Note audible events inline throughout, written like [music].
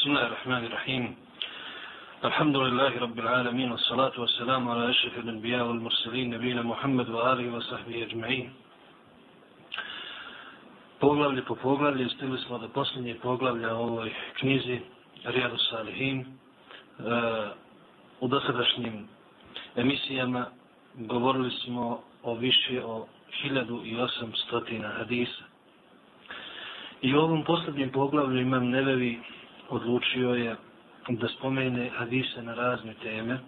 بسم الله الرحمن الرحيم الحمد لله رب العالمين والصلاة والسلام على أشرف الأنبياء والمرسلين نبينا محمد وآله وصحبه أجمعين Poglavlje po poglavlje, stigli smo do posljednje poglavlja u ovoj knjizi Rijadu Salihin. E, u dosadašnjim emisijama govorili smo o više o 1800 hadisa. I u ovom posljednjem poglavlju imam nevevi odlučio je da spomene hadise na razne teme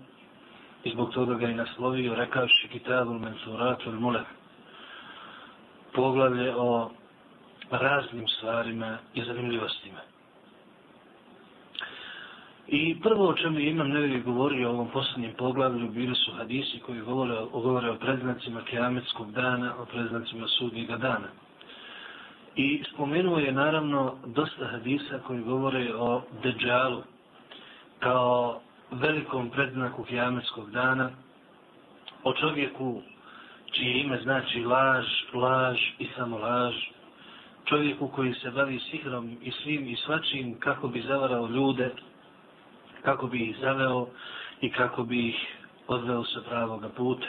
i zbog toga ga je naslovio rekavši kitabul Mensuratul il poglavlje o raznim stvarima i zanimljivostima. I prvo o čemu imam nevi govorio o ovom posljednjem poglavlju bili su hadisi koji govore, govore o predznacima kiametskog dana, o predznacima sudnjega dana. I spomenuo je naravno dosta hadisa koji govore o Deđalu kao velikom predznaku kijametskog dana, o čovjeku čije ime znači laž, laž i samo laž, čovjeku koji se bavi sihrom i svim i svačim kako bi zavarao ljude, kako bi ih zaveo i kako bi ih odveo sa pravoga puta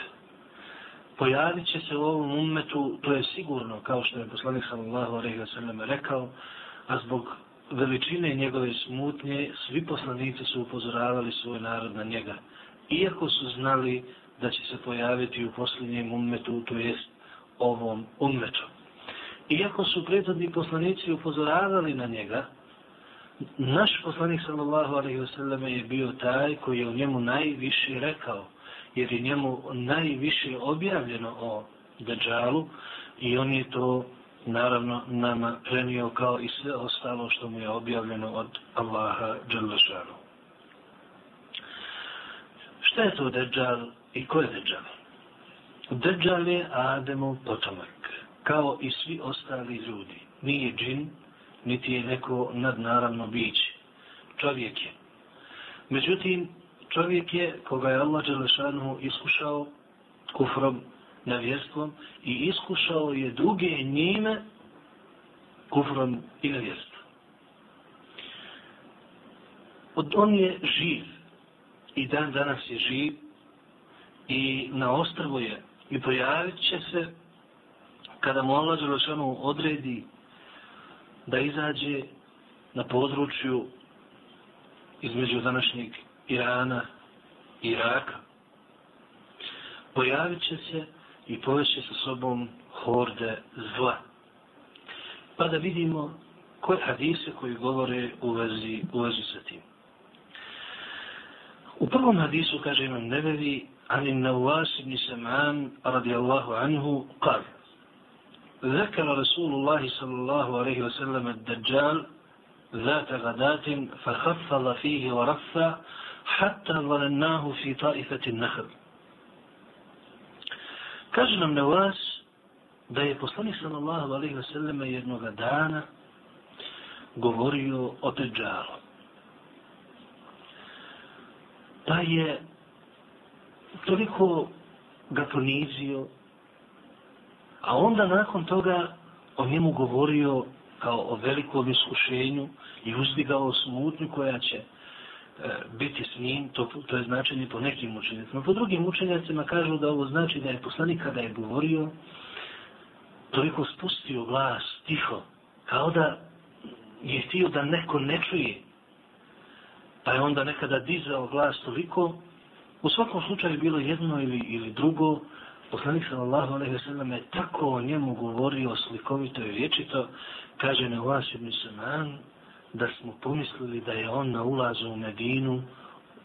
pojavit će se u ovom ummetu, to je sigurno, kao što je poslanik sallallahu alaihi wa sallam rekao, a zbog veličine njegove smutnje, svi poslanici su upozoravali svoj narod na njega. Iako su znali da će se pojaviti u posljednjem ummetu, to jest ovom ummetu. Iako su prethodni poslanici upozoravali na njega, naš poslanik sallallahu alaihi wa sallam je bio taj koji je u njemu najviše rekao jer je njemu najviše objavljeno o Dajjalu i on je to naravno nama prenio kao i sve ostalo što mu je objavljeno od Allaha Đalešanu. Šta je to Dajjal i ko je Dajjal? Dajjal je Ademov potomak, kao i svi ostali ljudi. Nije džin, niti je neko nadnaravno biće. Čovjek je. Međutim, čovjek je koga je Allah Đelešanu iskušao kufrom, nevjerstvom i iskušao je druge njime kufrom i nevjerstvom. Od on je živ i dan danas je živ i na ostrvu je i pojavit će se kada mu Allah Đelešanu odredi da izađe na području između današnjeg Irana, Iraka, pojavit će se i poveće sa sobom horde zla. Pa da vidimo koje hadise koji govore u vezi, u vezi sa tim. U prvom hadisu kaže imam nevevi عن النواس بن سمعان رضي الله عنه قال ذكر رسول الله صلى الله عليه وسلم الدجال ذات غداة فخفض فيه ورفع حتى ظلناه في طائفة النخل كاجنا من واس da je poslanik sallallahu alejhi ve sellem jednog dana govorio o Dajjalu. Pa je toliko ga ponizio, a onda nakon toga o njemu govorio kao o velikom iskušenju i uzdigao smutnju koja će E, biti s njim, to, to je značenje po nekim učenjacima. Po drugim učenjacima kažu da ovo znači da je poslanik kada je govorio, toliko spustio glas tiho, kao da je htio da neko ne čuje. Pa je onda nekada dizao glas toliko, u svakom slučaju bilo jedno ili, ili drugo, poslanik sallallahu alaihi ve sallam je tako o njemu govorio slikovito i vječito, kaže ne vas ibn Sanan, da smo pomislili da je on na ulazu u Medinu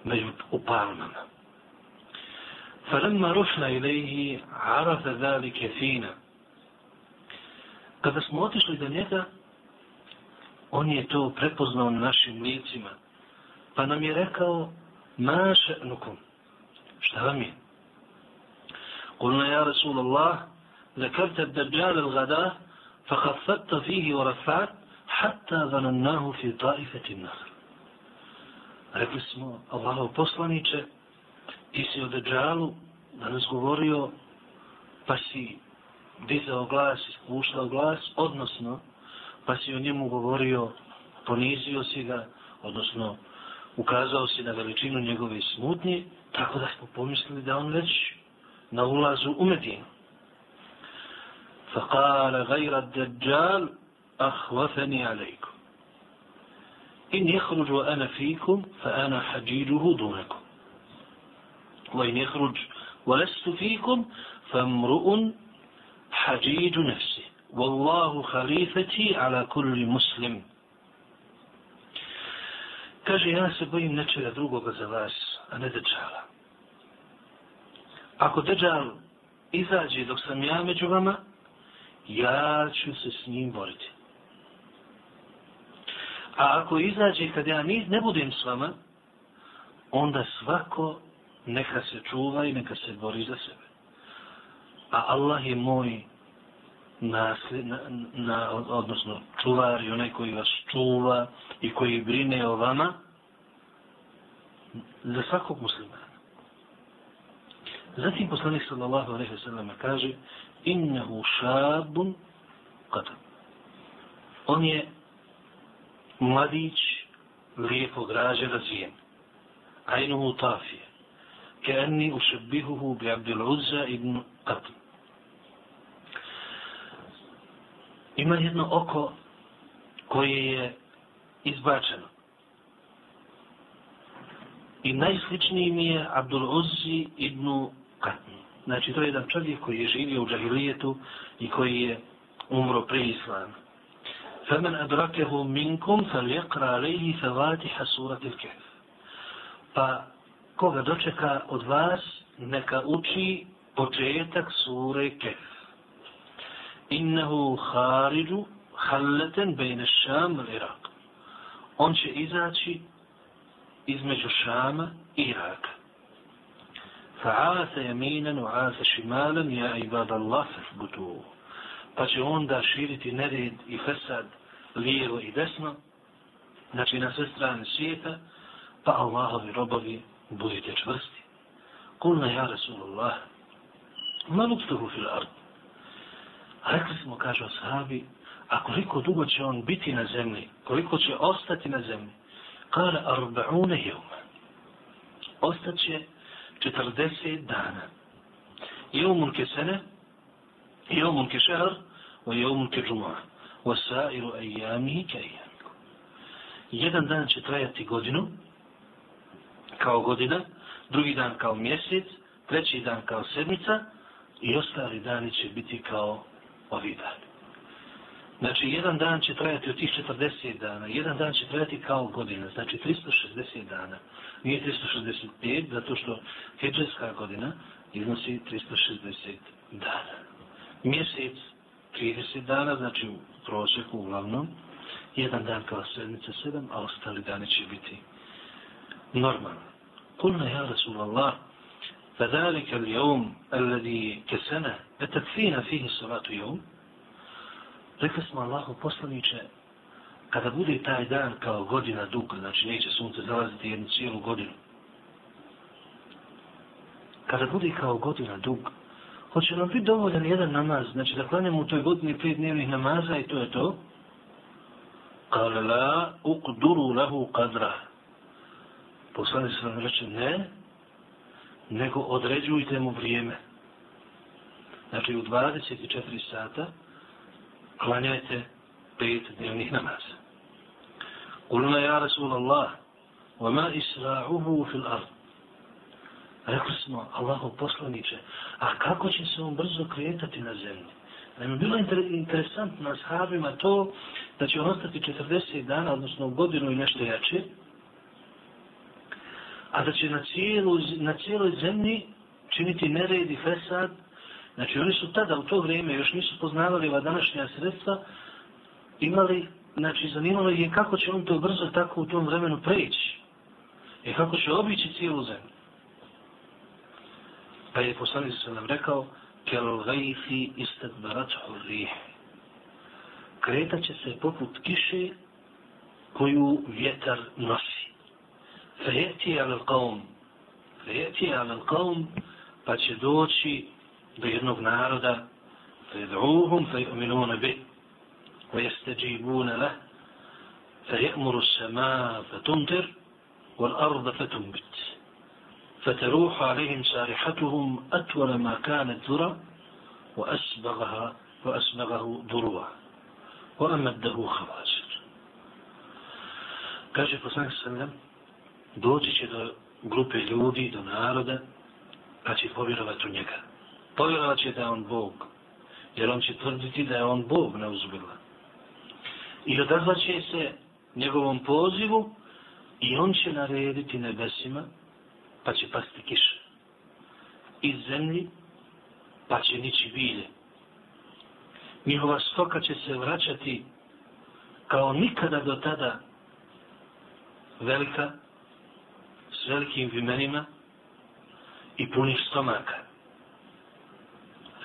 među upalmama. Falemma rušna ilaihi arafa zalike fina. Kada smo otišli do njega, on je to prepoznao na našim licima. Pa nam je rekao, maše nukum, šta vam je? قلنا يا رسول الله ذكرت الدجال الغداء فخفت فيه ورفعت hatta zanannahu fi taifeti nahr. Rekli smo, Allahov poslaniče, ti si o Deđalu danas govorio, pa si dizao glas, ispuštao glas, odnosno, pa si o njemu govorio, ponizio si ga, odnosno ukazao si na veličinu njegove smutnje, tako da smo pomislili da on već na ulazu u Medinu. فقال غير الدجال أخوفني عليكم إن يخرج وأنا فيكم فأنا حجيجه دونكم وإن يخرج ولست فيكم فامرؤ حجيج نفسه والله خليفتي على كل مسلم Kaže, ja se bojim nečega drugoga za vas, a ne Dejjala. Ako Dejjal izađe dok sam ja među vama, ja ću se s njim boriti. A ako izađe kad ja ne budem s vama, onda svako neka se čuva i neka se bori za sebe. A Allah je moj nasljed, na, na, odnosno čuvar i onaj koji vas čuva i koji brine o vama za svakog muslimana. Zatim poslanik sallallahu alaihi wa sallam kaže innehu šabun kada. On je mladić lijepo građe razvijen. Ajnuhu tafije. Keani ušebihuhu bi Abdul Uzza ibn Qatl. Ima jedno oko koje je izbačeno. I najsličniji mi je Abdul Uzzi ibn Qatl. Znači, to je jedan čovjek koji je živio u džahilijetu i koji je umro pre islama. فمن أدركه منكم فليقرأ عليه فواتح سورة الكهف pa koga dočeka od vas neka uči početak sure Kehf innehu hariđu halleten bejne šam i Irak on će izaći između Šama i Iraka fa'asa jaminan u'asa šimalan ja ibad Allah fahbutu pa će onda širiti nered i fesad lijevo i desno, znači na sve strane svijeta, pa Allahovi robovi budite čvrsti. Kulna ja Rasulullah, ma fil ard. Rekli smo, kaže ashabi, a koliko dugo će on biti na zemlji, koliko će ostati na zemlji, Kale arba'une jevma. Ostaće 40 dana. Jevmun ke sene, jevmun ke šehr, o jevmun ke. وسائر أيامه كأيامكم jedan dan će trajati godinu kao godina, drugi dan kao mjesec, treći dan kao sedmica i ostali dani će biti kao ovi dani. Znači, jedan dan će trajati od tih 40 dana, jedan dan će trajati kao godina, znači 360 dana. Nije 365, zato što heđarska godina iznosi 360 dana. Mjesec 30 dana, znači u prosjeku uglavnom, jedan dan kao sedmica sedam, a ostali dani će biti normalno. Kulna ja Rasulallah, فذلك اليوم الذي كسنا أتكفينا فيه الصلاة يوم Rekli smo Allahu poslaniče, kada bude taj dan kao godina dug, znači neće sunce zalaziti jednu cijelu godinu, kada bude kao godina dug, Hoće nam biti dovoljan jedan namaz, znači da klanjamo u toj godini pet dnevnih namaza i to je to? Kale la uqduru lahu qadra. Poslani se vam reče ne, nego određujte mu vrijeme. Znači u 24 sata klanjajte pet dnevnih namaza. Kulna ja Rasulallah, wa ma isra'uhu fil ard. Rekli smo, Allaho poslaniče, a kako će se on brzo kretati na zemlji? Naime, bilo je interesantno na sahabima to da će on ostati 40 dana, odnosno godinu i nešto jače, a da će na, cijelu, na cijeloj zemlji činiti nered i fesad. Znači, oni su tada, u to vrijeme, još nisu poznavali ova današnja sredstva, imali, znači, zanimalo je kako će on to brzo tako u tom vremenu preći. I kako će obići cijelu zemlju. Pa je poslanik se nam rekao, kel gajfi istadbarat hurrih. Kretat će se poput kiše koju vjetar nosi. Fejeti al qawm. Fejeti al qawm pa će doći do jednog naroda فيدعوهم فيؤمنون به ويستجيبون له فيأمر السماء فتمطر والأرض فتنبت فتروح عليهم سارحتهم أطول ما كانت ذرة وأسبغها وأسبغه ذروة وأمده خواسر kaže poslanik sallam doći će do grupe ljudi, do naroda pa će povjerovati u njega povjerovat će da je on Bog jer on će tvrditi da je on Bog na uzbila i odazvaće se njegovom pozivu i on će narediti nebesima pa će pasti kiša. Iz zemlji pa će nići bilje. Njihova stoka će se vraćati kao nikada do tada velika, s velikim vimenima i punih stomaka.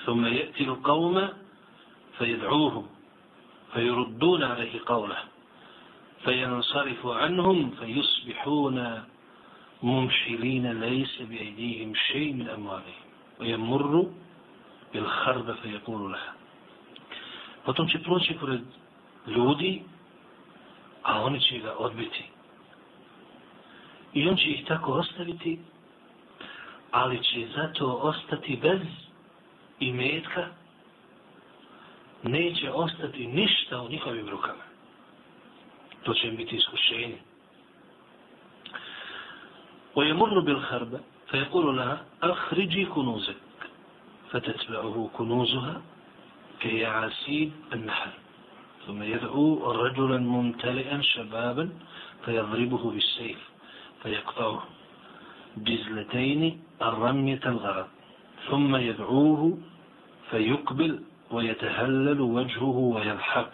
ثم يأتي القوم فيدعوهم فيردون عليه قوله فينصرف عنهم فيصبحون ممشلين ليس بأيديهم شيء من أموالهم ويمر بالخرب فيقول لها Potom će proći pored ljudi, a oni će ga odbiti. I on će ih tako ostaviti, ali će zato ostati bez imetka, neće ostati ništa u njihovim rukama. To će im biti iskušenje. ويمر بالخربة فيقول لها أخرجي كنوزك فتتبعه كنوزها كيعاسيب النحل ثم يدعو رجلا ممتلئا شبابا فيضربه بالسيف فيقطعه جزلتين الرمية الغرض ثم يدعوه فيقبل ويتهلل وجهه ويضحك.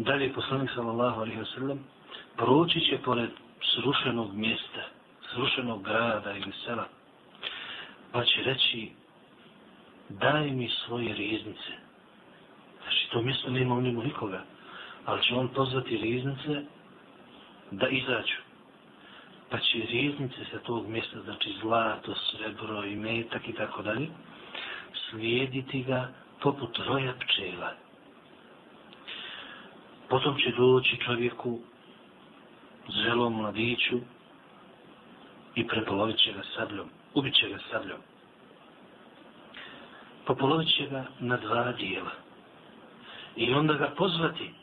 Dalje poslanik sallallahu alaihi wa sallam proći će pored srušenog mjesta, srušenog grada ili sela, pa će reći, daj mi svoje riznice. Znači, to mjesto nema u njemu nikoga, ali će on pozvati riznice da izađu. Pa će riznice sa tog mjesta, znači zlato, srebro i metak i tako dalje, slijediti ga poput roja pčela. Potom će doći čovjeku zelom mladiću i prepolovit će ga sabljom, ubit će ga sabljom. Popolovit će ga na dva dijela. I onda ga pozvati,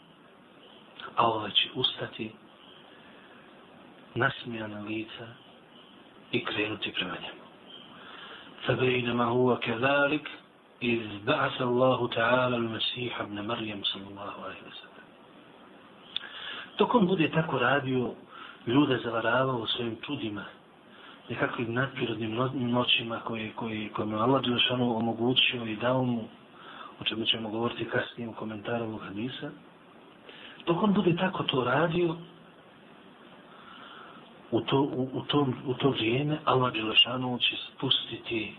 a ovaj će ustati nasmijana lica i krenuti prema njemu. فبينما هو كذلك إذ بعث الله تعالى المسيح ابن مريم صلى الله عليه وسلم Dok on bude tako radio, ljude zavaravao svojim čudima, nekakvim nadprirodnim noćima koje, koje, koje mu Allah Đelešanu omogućio i dao mu, o čemu ćemo govoriti kasnije u komentaru ovog hadisa, dok on bude tako to radio, u to, u, u tom, u to vrijeme Allah Đelešanu će spustiti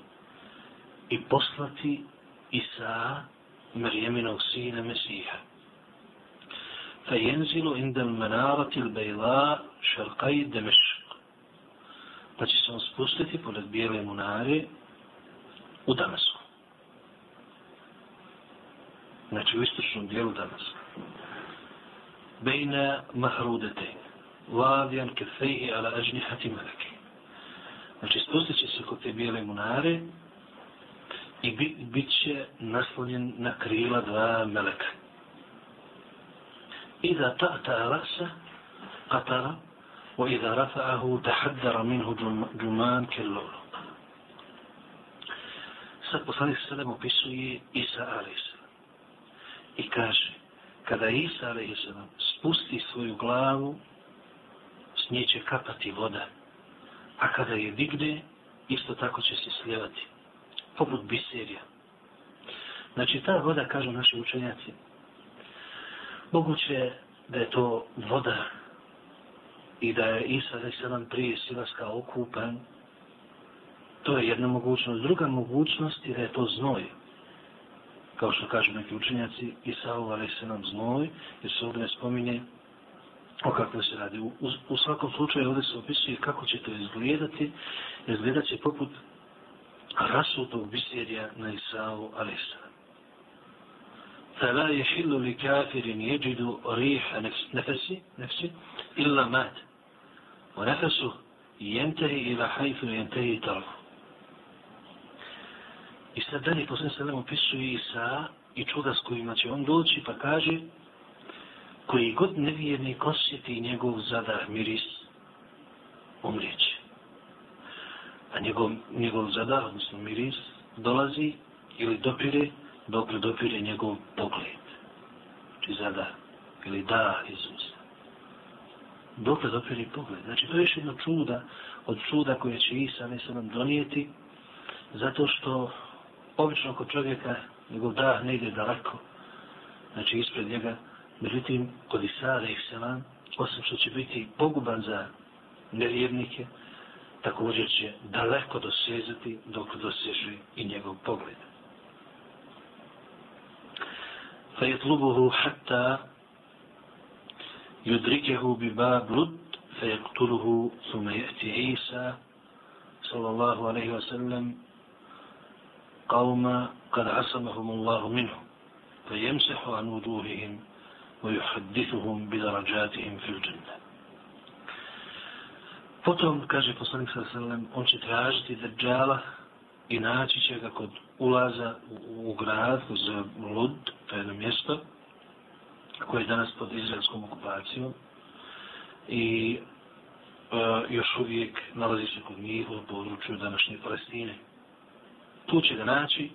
i poslati Isa, Marijeminog sina Mesiha. فينزل عند المنارة البيضاء شرقي دمشق pa će se on spustiti pored bijele munare u Damasku. Znači u istočnom dijelu Damaska. Bejna mahrudete, vadijan kefeji ala ažnihati meleke. Znači spustit će se kod te bijele munare i bit, bit će naslonjen na krila dva meleka. إذا تأتى رأسه قتل وإذا رفعه تحدر منه جمان كاللولو Sad poslanik sallam opisuje Isa a.s. I kaže, kada Isa a.s. spusti svoju glavu, s nje će kapati voda. A kada je digne, isto tako će se sljevati. Poput biserija. Znači, ta voda, kažu naši učenjaci, Moguće da je to voda i da je Isa da prije silaska okupan. To je jedna mogućnost. Druga mogućnost je da je to znoj. Kao što kažu neki učenjaci, Isa uvali se nam znoj, jer se ovdje ne spominje o kako se radi. U, u svakom slučaju ovdje se opisuje kako će to izgledati. Izgledat će poput rasutog biserija na Isau Alisa. فلا يحل لكافر يجد ريح نفسه نفسه إلا مات ونفسه ينتهي إلى حيث ينتهي طرفه I sad dalje posljedno se nam opisuje Isa i čuda s kojima će on doći pa kaže koji god nevjernik osjeti njegov zadah miris umrijeće. A njegov, njegov zadah, odnosno miris, dolazi ili dopire dobro dopire njegov pogled. Znači zada ili da iz usta. Dok dopire pogled. Znači to je još jedno čuda od čuda koje će Isa ne se nam donijeti zato što obično kod čovjeka njegov dah ne ide daleko, znači ispred njega, međutim, kod Isara i Selam, osim što će biti poguban za nevjernike, također će daleko dosezati dok doseže i njegov pogled. فيطلبه حتى يدركه بباب رد فيقتله ثم يأتي عيسى صلى الله عليه وسلم قوم قد عصمهم الله منهم فيمسح عن وجوههم ويحدثهم بدرجاتهم في الجنة Potom, kaže poslanik sa sallam, on će tražiti Dajjala i naći će ga kod ulaza u, u grad, za Lud, to je jedno mjesto, koje je danas pod izraelskom okupacijom. I e, još uvijek nalazi se kod njih u području današnje Palestine tu će ga naći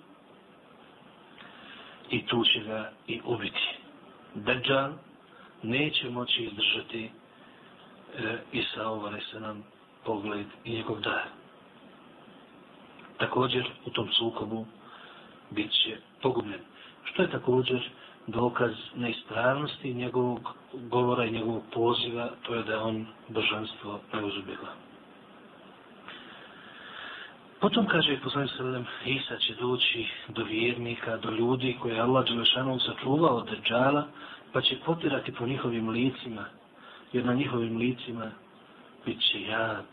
i tu će ga i ubiti. Dajjal neće moći izdržati e, Isa ovale se nam pogled i njegov dar. Također u tom sukobu bit će pogubljen. Što je također dokaz neispravnosti njegovog govora i njegovog poziva, to je da on božanstvo ne. Potom kaže poslanik sallam, Isa će doći do vjernika, do ljudi koje je Allah Đelešanu sačuvao od Dejjala, pa će potirati po njihovim licima, jer na njihovim licima bit će jad,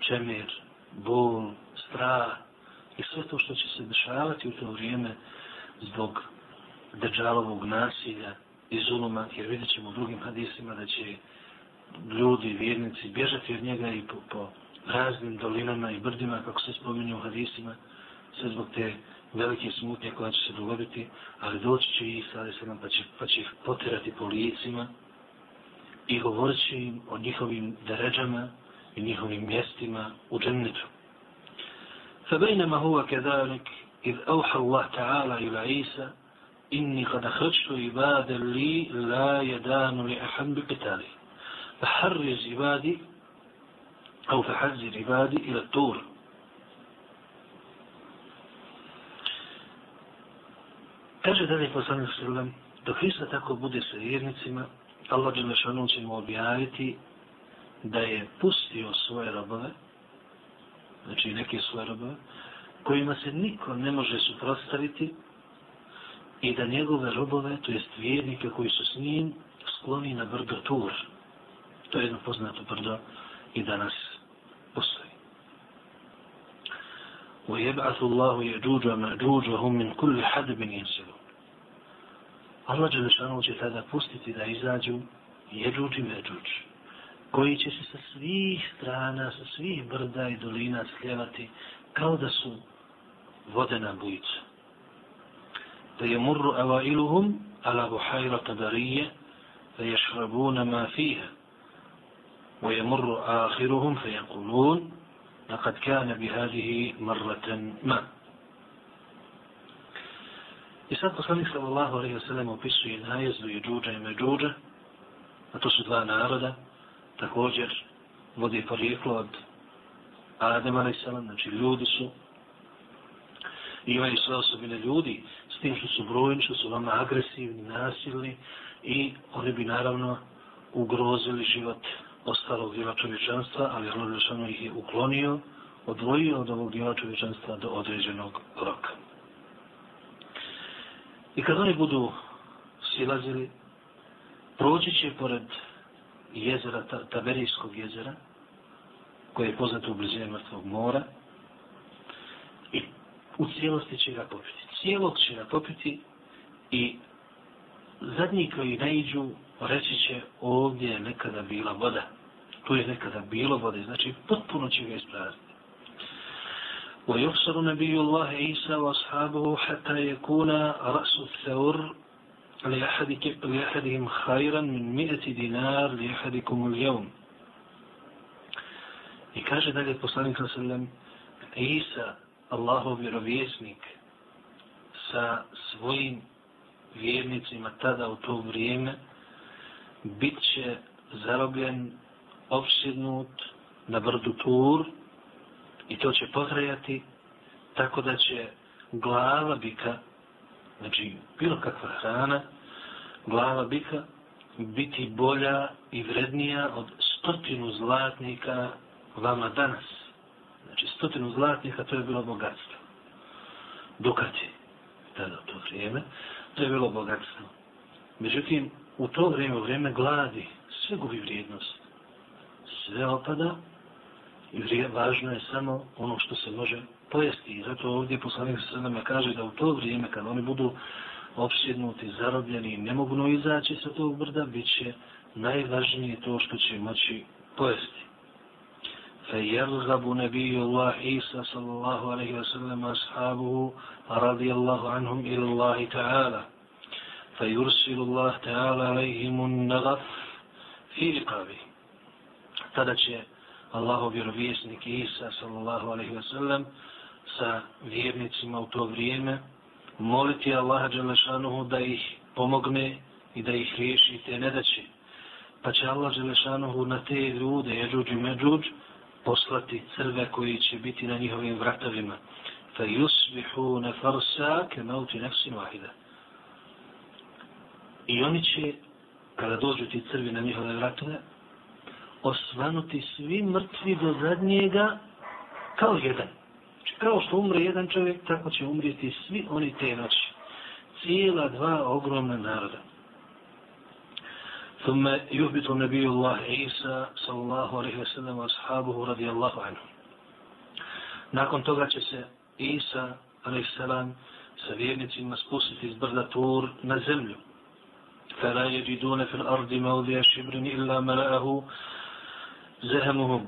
čemir, bol, strah i sve to što će se dešavati u to vrijeme zbog Dejjalovog nasilja i zuluma, jer vidjet ćemo u drugim hadisima da će ljudi, vjernici, bježati od njega i po, po raznim dolinama i brdima, kako se spominje u hadisima, sve zbog te velike smutnje koja će se dogoditi, ali doći će i sada se nam pa će, pa će ih potirati po licima i govorit će im o njihovim deređama i njihovim mjestima u džennetu. فبينما هو كذلك إذ أوحى الله تعالى إلى عيسى إني قد أخرجت عبادا لي لا يدان لأحد بقتاله فحرز عبادي أو فحذر عبادي إلى الدور Kaže dalje poslanik sallam, dok Hrista tako bude sa vjernicima, Allah Đelešanu će mu objaviti da je pustio svoje robove, znači neke svoje robove, kojima se niko ne može suprostaviti i da njegove robove, to jest vjernike koji su s njim, skloni na brdo Tur. To je jedno poznato brdo i danas postoji. ويبعث الله يجوج ومأجوج وهم من كل حدب ينسلون Allah Đelešanu će tada pustiti da izađu jeđuđ i međuđ, koji će se sa svih strana, sa svih brda i dolina sljevati kao da su vodena bujica. فيمر أوائلهم على بحيرة برية فيشربون ما فيها. ويمر آخرهم فيقولون لقد كان بهذه مرة ما. إسان صلى الله عليه وسلم في وبسر ينهايز ويجوجة يمجوجة أتصد لا نارد. تكوجر vodi porijeklo od Adama, znači ljudi su, imaju sve osobine ljudi, s tim što su brojni, što su vama agresivni, nasilni i oni bi naravno ugrozili život ostalog dijela čovječanstva, ali Allah Žešanu ih je uklonio, odvojio od ovog dijela čovječanstva do određenog roka. I kad oni budu silazili, proći će pored jezera, Taberijskog jezera, koje je poznato u blizine mrtvog mora, i u cijelosti će ga popiti Cijelog će ga popiti i zadnji koji naiđu reći će ovdje je nekada bila voda. Tu je nekada bilo vode, znači potpuno će ga isprazniti. ويحصر نبي الله عيسى وأصحابه حتى يكون رأس الثور لأحدهم خيرا من مئة دينار لأحدكم اليوم I kaže dalje poslanik sa sallam, Isa, Allahov vjerovjesnik, sa svojim vjernicima tada u to vrijeme, bit će zarobljen, opsjednut na brdu Tur i to će potrajati tako da će glava bika, znači bilo kakva hrana, glava bika biti bolja i vrednija od stotinu zlatnika vama danas. Znači stotinu zlatnika to je bilo bogatstvo. Dukati tada u to vrijeme, to je bilo bogatstvo. Međutim, u to vrijeme, u vrijeme gladi, sve gubi vrijednost. Sve opada i vrije, važno je samo ono što se može pojesti. I zato ovdje poslanik se nama kaže da u to vrijeme, kad oni budu opsjednuti, zarobljeni i ne mogu izaći sa tog brda, bit će najvažnije to što će moći pojesti. فيرغب نبي الله عيسى صلى الله عليه وسلم أصحابه رضي الله عنهم إلى الله تعالى فيرسل الله تعالى عليهم النغف في رقابه tada će Allahov vjerovjesnik Isa sallallahu alaihi wasallam sa vjernicima u to vrijeme moliti Allaha Đelešanuhu da ih pomogne i da ih riješi te nedaće. Pa će Allah Đelešanuhu na te ljude, jeđuđ i međuđ, poslati crve koji će biti na njihovim vratovima. Fa yusbihu na farsa ke mauti nefsin wahida. I oni će, kada dođu ti crvi na njihove vratove, osvanuti svi mrtvi do zadnjega kao jedan. Znači, kao što umre jedan čovjek, tako će umrijeti svi oni te noći. Cijela dva ogromna naroda. ثم يهبط نبي الله عيسى صلى الله عليه وسلم وأصحابه رضي الله nakon toga će se Isa a.s. sa vjernicima spustiti iz brda Tur na zemlju. فلا يجدون في الأرض موضع شبر إلا ملأه زهمهم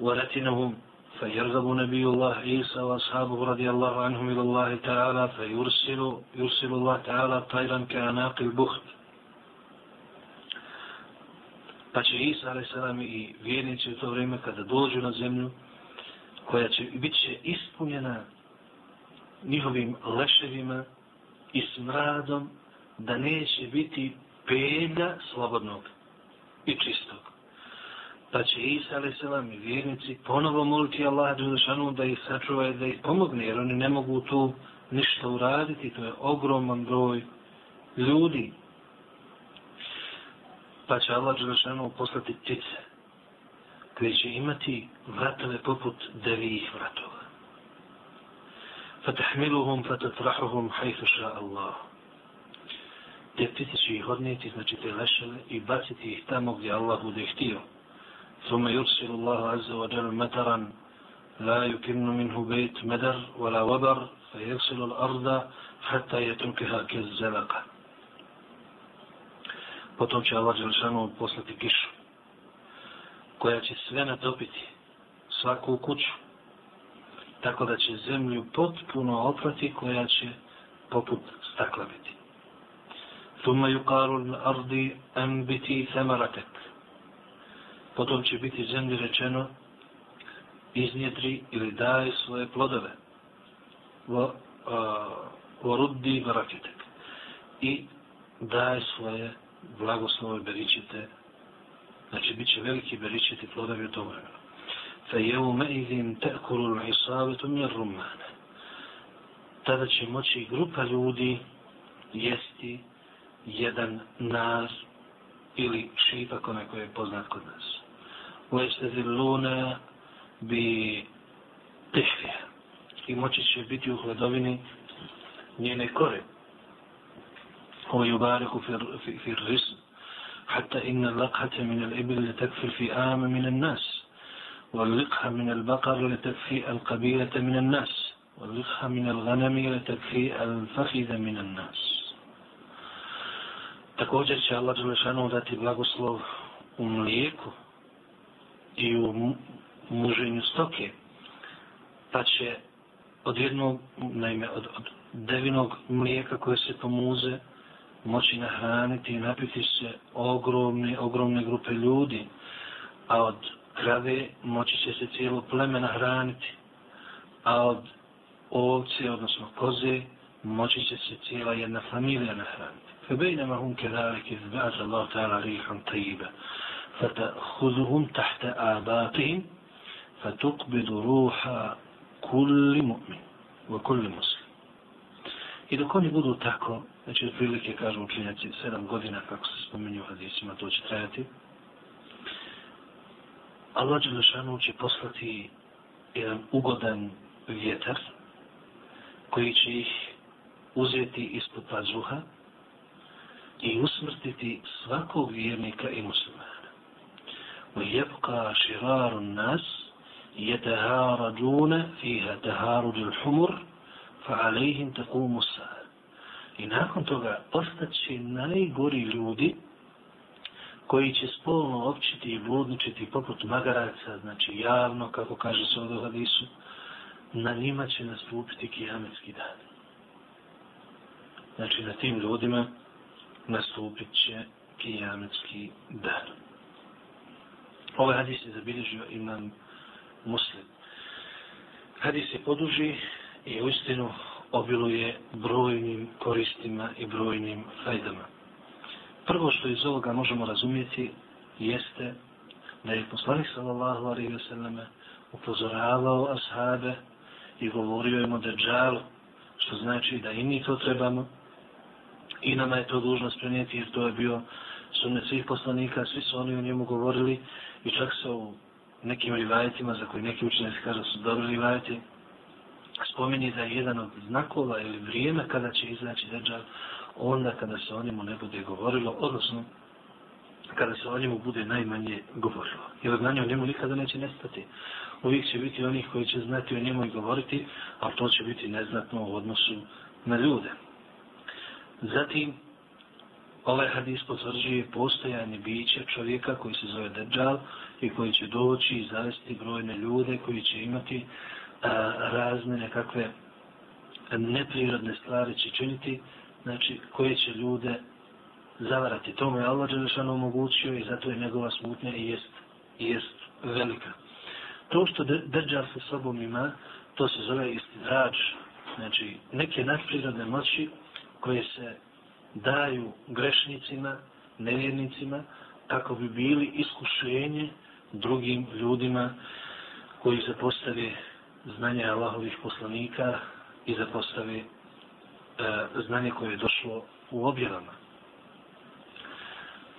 ورتنهم فيرغب نبي الله عيسى وأصحابه رضي الله عنهم إلى الله تعالى فيرسل يرسل الله تعالى طيرا كأناق البخت Pa će Isa a.s. i vjernici u to vrijeme kada dođu na zemlju, koja će bit će ispunjena njihovim leševima i smradom, da neće biti pelja slobodnog i čistog. Pa će Isa a.s. i vjernici ponovo moliti Allah da ih sačuva da ih pomogne, jer oni ne mogu tu ništa uraditi, to je ogroman broj ljudi pa će Allah Đelešanu poslati ptice koje će imati vratove poput devijih vratova. Fatahmiluhum fatatrahuhum hajthu ša Allah. Te ptice će ih odnijeti, znači te leševe, i baciti ih tamo gdje Allah bude htio. ثم يرسل الله عز وجل مطرا لا يكن منه بيت مدر ولا وبر فيغسل الأرض حتى يتركها كالزلقة potom će Allah Đelešanu poslati kišu, koja će sve natopiti, svaku kuću, tako da će zemlju potpuno oprati, koja će poput stakla biti. Thumma yuqalu al-ardi anbiti thamaratak. Potom će biti zemlji rečeno iznjedri ili daj svoje plodove. Wa uh, ruddi. I daj svoje blagoslove beričite, znači bit će veliki beričiti plodovi u tom vremenu. Fe jevu me idin tekuru mir rumane. Tada će moći grupa ljudi jesti jedan nar ili šipak onaj koji je poznat kod nas. Uveste luna bi tehvije. I moći će biti u hladovini njene kore. هو يبارك في, في, في الرزق حتى إن اللقحة من الإبل لتكفي في آم من الناس واللقحة من البقر لتكفي القبيلة من الناس واللقحة من الغنم لتكفي الفخذ من الناس Također će Allah Đelešanu dati blagoslov u mlijeku i u muženju stoke, pa će od jednog, naime, od, od devinog mlijeka koje se pomuze, moći nahraniti i napiti se ogromne, ogromne grupe ljudi, a od krave moći će se cijelo pleme nahraniti, a od ovce, odnosno koze, moći će se cijela jedna familija nahraniti. فبينما هم كذلك إذ بعث الله تعالى ريحا طيبة فتأخذهم تحت آباطهم فتقبض روح كل مؤمن وكل مسلم I dok oni budu tako, znači od prilike kažu učenjaci sedam godina kako se spomenju hadisima, to će trajati, Allah Đelešanu će poslati jedan ugodan vjetar koji će ih uzeti ispod pazuha i usmrtiti svakog vjernika i muslimana. ويبقى شرار الناس يتهاردون فيها تهارد الحمر فعليهم تقوم الساعة I nakon toga postaće najgori ljudi koji će spolno općiti i bludničiti poput magaraca, znači javno, kako kaže se od hadisu, na njima će nastupiti kijametski dan. Znači na tim ljudima nastupit će kijametski dan. Ovaj hadis je zabilježio imam muslim. Hadis je poduži i u istinu obiluje brojnim koristima i brojnim fajdama. Prvo što iz ovoga možemo razumjeti jeste da je poslanik sallallahu alaihi wa upozoravao ashabe i govorio im o deđalu, što znači da i mi to trebamo i nama je to dužnost prenijeti jer to je bio sunnet svih poslanika, svi su oni o njemu govorili i čak se u nekim rivajetima za koji neki učenjaci kažu su dobri rivajeti Pa spomeni da je jedan od znakova ili vrijeme kada će izaći deđal onda kada se o njemu ne bude govorilo, odnosno kada se o njemu bude najmanje govorilo. Jer znanje o njemu nikada neće nestati. Uvijek će biti onih koji će znati o njemu i govoriti, a to će biti neznatno u odnosu na ljude. Zatim, ovaj hadis potvrđuje postojanje bića čovjeka koji se zove Dejjal i koji će doći i zavesti brojne ljude koji će imati a, razne nekakve neprirodne stvari će činiti, znači koje će ljude zavarati. To mu je Allah Đelešanu omogućio i zato je njegova smutnja i jest, i jest velika. To što Dejjal sa sobom ima, to se zove istidrađ, znači neke nadprirodne moći koje se daju grešnicima, nevjernicima, kako bi bili iskušenje drugim ljudima koji se postave znanje Allahovih poslanika i za postave e, znanje koje je došlo u objavama.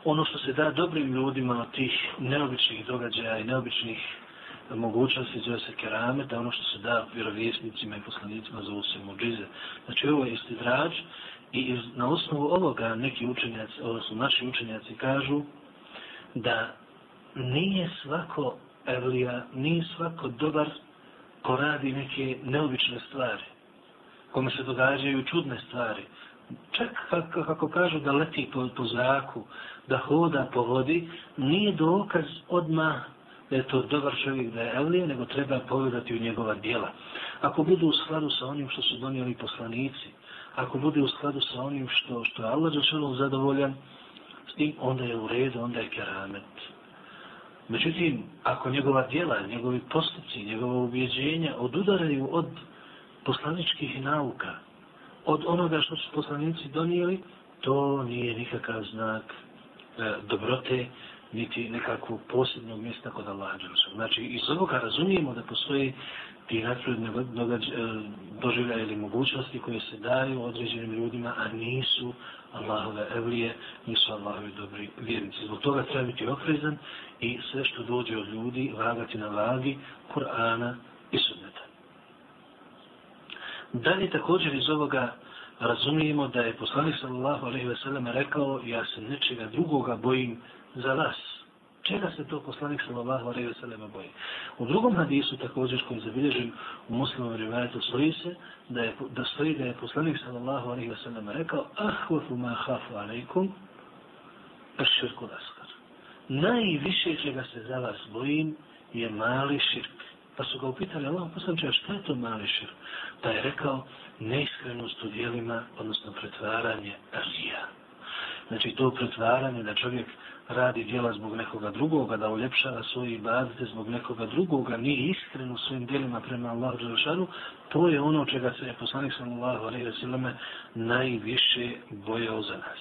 Ono što se da dobrim ljudima od tih neobičnih događaja i neobičnih mogućnosti zove se kerame, da ono što se da vjerovjesnicima i poslanicima zove se muđize. Znači ovo je isti drađ i na osnovu ovoga neki učenjaci, odnosno naši učenjaci kažu da nije svako evlija, nije svako dobar ko radi neke neobične stvari, kome se događaju čudne stvari. Čak kako, kako kažu da leti po, po zraku, da hoda po vodi, nije dokaz odmah da je to dobar čovjek da je Elije, nego treba povedati u njegova dijela. Ako budu u skladu sa onim što su donijeli poslanici, ako bude u skladu sa onim što, što je Allah Đelšanu zadovoljan, s tim onda je u redu, onda je keramet. Međutim, ako njegova djela, njegovi postupci, njegova ubjeđenja odudaraju od poslaničkih nauka, od onoga što su poslanici donijeli, to nije nikakav znak e, dobrote, niti nekakvog posebnog mjesta kod Allaha Đelešanu. Znači, iz ovoga razumijemo da postoji ti nadprirodne doživlja ili mogućnosti koje se daju određenim ljudima, a nisu Allahove evlije, nisu Allahovi dobri vjernici. Zbog toga treba biti oprezan i sve što dođe od ljudi vagati na vagi Kur'ana i Sunneta. Dalje također iz ovoga razumijemo da je poslanik sallallahu alejhi ve sellem rekao ja se nečega drugoga bojim za vas. Čega se to poslanik sallallahu alejhi ve sellem boji? U drugom hadisu također koji je zabilježen u Muslimom rivajetu stoji se da je da stoji da je poslanik sallallahu alejhi ve sellem rekao: "Ahwafu ma khafu alejkum al-asghar. Najviše čega se za vas bojim je mali širk. Pa su ga upitali, Allah poslanče, šta je to mali širk? Pa je rekao, neiskrenost u dijelima, odnosno pretvaranje rija. Znači to pretvaranje da čovjek radi djela zbog nekoga drugoga, da uljepšava svoje ibadete zbog nekoga drugoga, nije iskren u svojim djelima prema Allahu Đelešanu, to je ono čega se je poslanik sallallahu alaihi wa sallam najviše bojao za nas.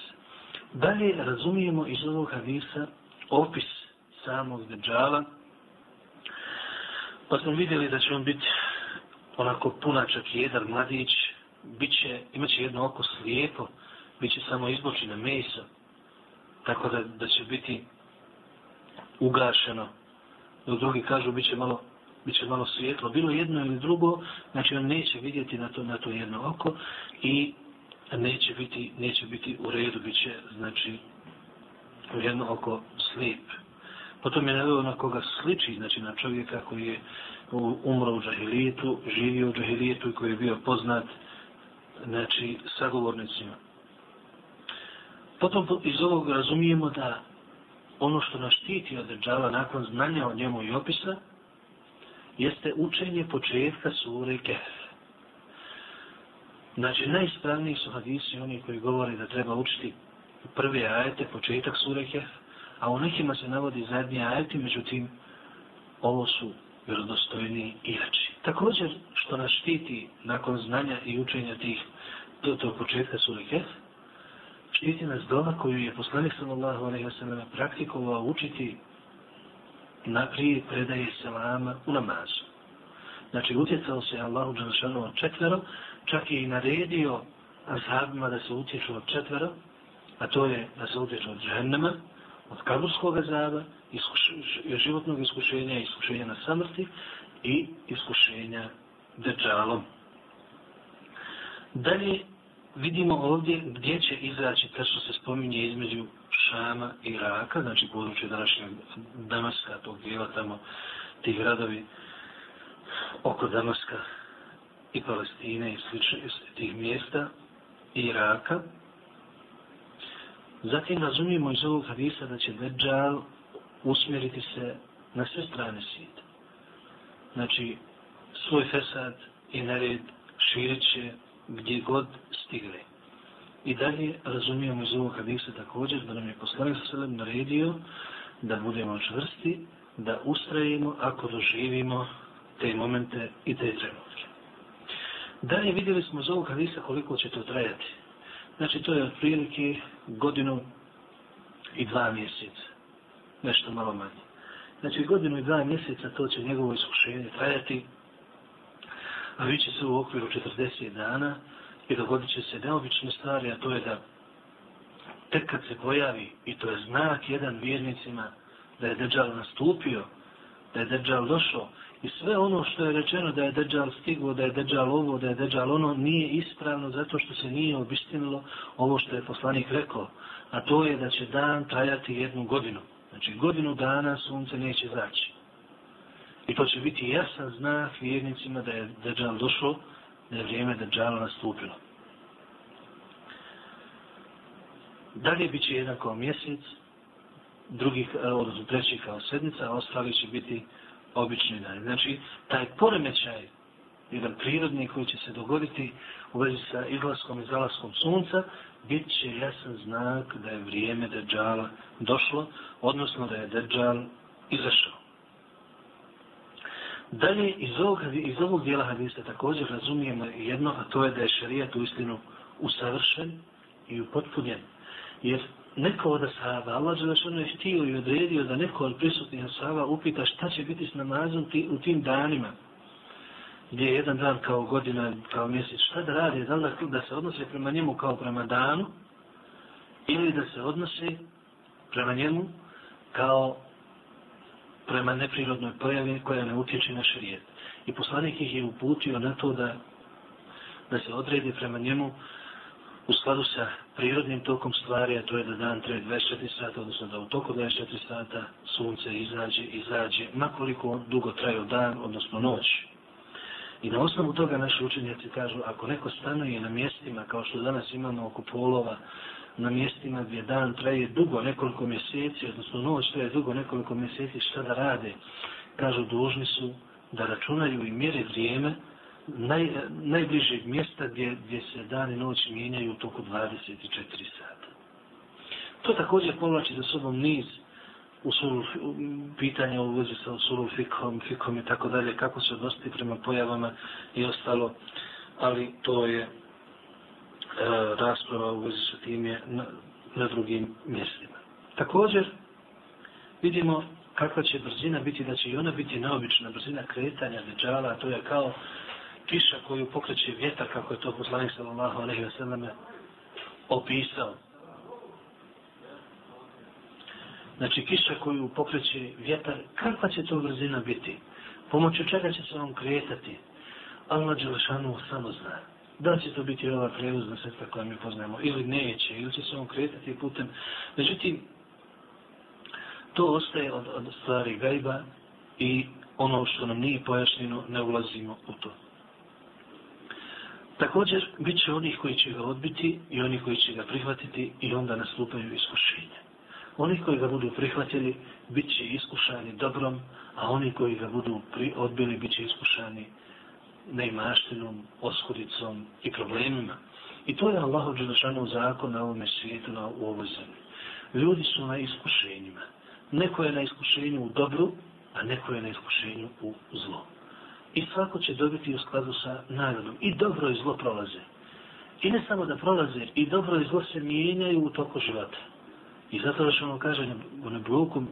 Dalje razumijemo iz ovog hadisa opis samog Dejjala, pa smo vidjeli da će on biti onako punačak jedan mladić, bit će, imat će jedno oko slijepo, bit će samo izbočine mesa, tako da, da će biti ugašeno. Dok drugi kažu, bit će malo, bit će malo svijetlo. Bilo jedno ili drugo, znači on neće vidjeti na to, na to jedno oko i neće biti, neće biti u redu, bit će, znači, jedno oko slijep. Potom je naveo na koga sliči, znači na čovjeka koji je umro u džahilijetu, živio u džahilijetu i koji je bio poznat, znači, sagovornicima. Potom iz ovog razumijemo da ono što nas štiti od džava nakon znanja o njemu i opisa, jeste učenje početka sure Kehf. Znači, najispravniji su hadisi oni koji govore da treba učiti prve ajete, početak sure Kehf, a u nekima se navodi zadnji ajete, međutim, ovo su vjerodostojni i jači. Također, što nas štiti nakon znanja i učenja tih do tog početka sure Kehf, štiti nas dova koju je poslanik sallallahu alaihi wa sallam praktikovao učiti na prije predaje selama u namazu. Znači, utjecao se Allahu Đanšanu od četvero, čak je i naredio ashabima da se utječu od četvero, a to je da se utječu od džehennema, od kaburskog azaba, iskuš, životnog iskušenja, iskušenja na samrti i iskušenja deđalom. Dalje, vidimo ovdje gdje će izaći to što se spominje između Šama i Iraka, znači područje današnjeg Damaska, tog dijela tamo, tih gradovi oko Damaska i Palestine i slično tih mjesta i Iraka. Zatim razumijemo iz ovog hadisa da će Dejjal usmjeriti se na sve strane svijeta. Znači, svoj fesad i nered širit će gdje god stigle. I dalje razumijemo iz ovog hadisa također da nam je poslanik sa selem naredio da budemo čvrsti, da ustrajimo ako doživimo te momente i te trenutke. Dalje vidjeli smo iz ovog hadisa koliko će to trajati. Znači to je otprilike godinu i dva mjeseca. Nešto malo manje. Znači godinu i dva mjeseca to će njegovo iskušenje trajati a bit će se u okviru 40 dana i dogodit će se neobične stvari, a to je da tek kad se pojavi, i to je znak jedan vjernicima, da je Dejjal nastupio, da je Dejjal došao, i sve ono što je rečeno da je Dejjal stiglo, da je Dejjal ovo, da je Dejjal ono, nije ispravno zato što se nije obistinilo ovo što je poslanik rekao, a to je da će dan trajati jednu godinu. Znači godinu dana sunce neće zaći. I to će biti jasan znak vjernicima da je Dejjal došao, da je vrijeme Dejjala nastupilo. Dalje bit će jedan kao mjesec, drugi, e, odnosno treći kao sedmica, a ostali će biti obični dan. Znači, taj poremećaj, jedan prirodni koji će se dogoditi u vezi sa izlaskom i zalaskom sunca, bit će jasan znak da je vrijeme Dejjala došlo, odnosno da je Dejjal izašao. Dalje, iz ovog, iz ovog dijela hadista također razumijemo jedno, a to je da je šarijat u istinu usavršen i upotpunjen. Jer neko od ashaba, Allah Đelešanu je ono htio i odredio da neko od prisutnih ashaba upita šta će biti s namazom ti, u tim danima. Gdje je jedan dan kao godina, kao mjesec, šta da radi, da, da, da se odnose prema njemu kao prema danu? Ili da se odnose prema njemu kao prema neprirodnoj pojavi koja ne utječe na šarijet. I poslanik ih je uputio na to da, da se odredi prema njemu u skladu sa prirodnim tokom stvari, a to je da dan traje 24 sata, odnosno da u toku 24 sata sunce izađe, izađe, makoliko dugo traje dan, odnosno noć. I na osnovu toga naši učenjaci kažu, ako neko stanuje na mjestima, kao što danas imamo oko polova, na mjestima gdje dan traje dugo nekoliko mjeseci, odnosno noć traje dugo nekoliko mjeseci, šta da rade? Kažu, dužni su da računaju i mjere vrijeme naj, najbližeg mjesta gdje, gdje se dan i noć mijenjaju u toku 24 sata. To također povlači za sobom niz usul, pitanja u vezi sa usulom, fikom, fikom i tako dalje, kako se odnositi prema pojavama i ostalo, ali to je E, rasprava u vezi sa tim je na, na drugim mjestima. Također, vidimo kakva će brzina biti, da će i ona biti neobična brzina kretanja deđala, a to je kao kiša koju pokreće vjetar, kako je to poslanik sallallahu alaihi wa sallam opisao. Znači, kiša koju pokreće vjetar, kakva će to brzina biti? Pomoću čega će se on kretati? Allah Đelešanu samo zna. Da će to biti ova prevozna sredstva koja mi poznajemo, ili neće, ili će se on kretati putem. Međutim, to ostaje od, od stvari gajba i ono što nam nije pojašnjeno, ne ulazimo u to. Također, bit će onih koji će ga odbiti i oni koji će ga prihvatiti i onda nastupaju iskušenja. Oni koji ga budu prihvatili, bit će iskušani dobrom, a oni koji ga budu pri odbili, bit će iskušani neimaštinom, oskudicom i problemima. I to je Allahov dželašanov zakon na ovome svijetu, na u ovoj zemlji. Ljudi su na iskušenjima. Neko je na iskušenju u dobru, a neko je na iskušenju u zlu. I svako će dobiti u skladu sa nagradom. I dobro i zlo prolaze. I ne samo da prolaze, i dobro i zlo se mijenjaju u toku života. I zato da ćemo kaže u nebloku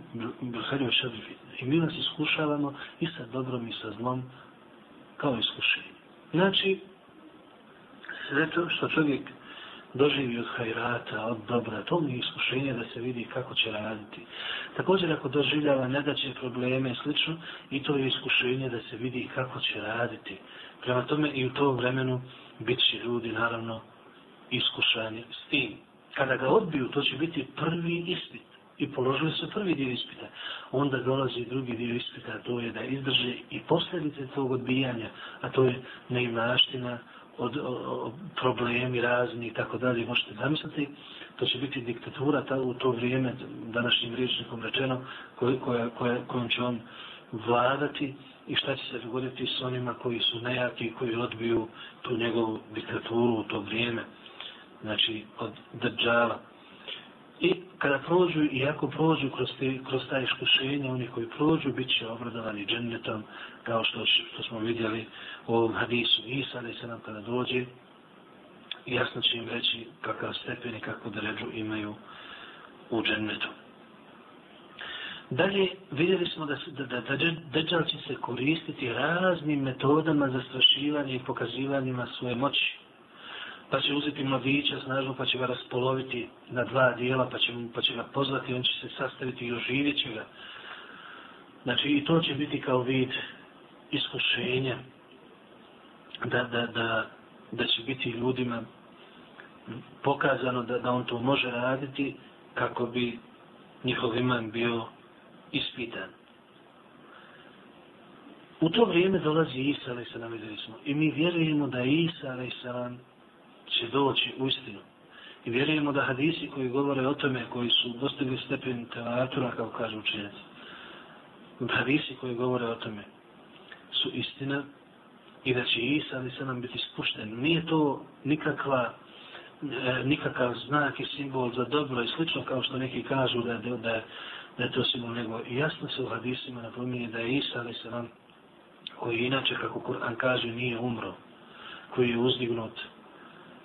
Bilhario Šabibi. I mi nas iskušavamo i sa dobrom i sa zlom kao iskušenje. Znači, sve to što čovjek doživi od hajrata, od dobra, to mi je iskušenje da se vidi kako će raditi. Također ako doživljava nedaće probleme i slično, i to je iskušenje da se vidi kako će raditi. Prema tome i u tom vremenu bit će ljudi naravno iskušani s tim. Kada ga odbiju, to će biti prvi ispit. I položili su prvi dio ispita. Onda dolazi drugi dio ispita, to je da izdrže i posljedice tog odbijanja, a to je neimaština, od, od problemi razni i tako dalje, možete zamisliti, to će biti diktatura ta, u to vrijeme, današnjim riječnikom rečeno, koj, koja, koja, kojom će on vladati i šta će se dogoditi s onima koji su nejaki i koji odbiju tu njegovu diktaturu u to vrijeme, znači od država. Kada prođu, i ako prođu kroz, te, kroz ta iskušenja, oni koji prođu, bit će obradovani džennetom, kao što, što smo vidjeli u ovom hadisu Isa, da se nam kada dođe, jasno će im reći kakav stepen i kakvu dređu imaju u džennetu. Dalje, vidjeli smo da, da, da, da Dejjal će se koristiti raznim metodama za strašivanje i pokazivanjima svoje moći pa će uzeti mladića snažno, pa će ga raspoloviti na dva dijela, pa će, pa će ga pozvati, on će se sastaviti i oživit će ga. Znači, i to će biti kao vid iskušenja, da, da, da, da će biti ljudima pokazano da, da on to može raditi kako bi njihov iman bio ispitan. U to vrijeme dolazi Isa, ali se nam smo. I mi vjerujemo da Isa, ali će doći u istinu. I vjerujemo da hadisi koji govore o tome, koji su dostigli stepen tevatura, kao kaže učenjac, hadisi koji govore o tome su istina i da će Isa ali se nam biti spušten. Nije to nikakva e, nikakav znak i simbol za dobro i slično kao što neki kažu da, da, da, da je to simbol nego jasno se u hadisima napominje da je Isa ali se nam koji inače kako Kur'an kaže nije umro koji je uzdignut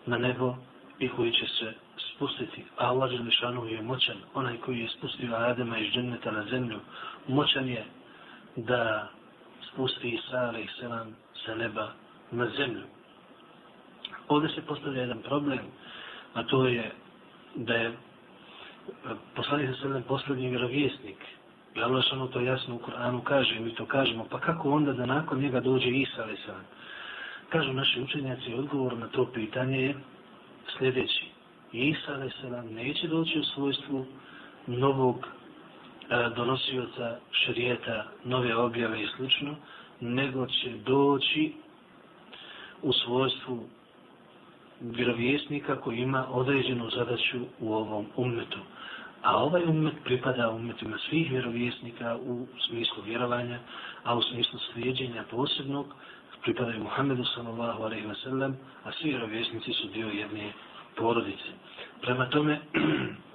na nebo i koji će se spustiti. A Allah Želešanu je moćan, onaj koji je spustio Adama iz dženneta na zemlju, moćan je da spusti Isa alaih selam sa neba na zemlju. Ovdje se postavlja jedan problem, a to je da je e, poslanik sa selam posljednji vjerovjesnik. I Allah to jasno u Koranu kaže, mi to kažemo, pa kako onda da nakon njega dođe Isa alaih selam? Kažu naši učenjaci, odgovor na to pitanje je sljedeći. Isa a.s. neće doći u svojstvu novog e, donosioca šerijeta, nove objave i slično, nego će doći u svojstvu vjerovjesnika koji ima određenu zadaću u ovom ummetu. A ovaj ummet pripada ummetima svih vjerovjesnika u smislu vjerovanja, a u smislu slijedjenja posebnog pripadaju Muhammedu sallallahu alaihi wa sallam, a svi vjerovjesnici su dio jedne porodice. Prema tome, [clears throat]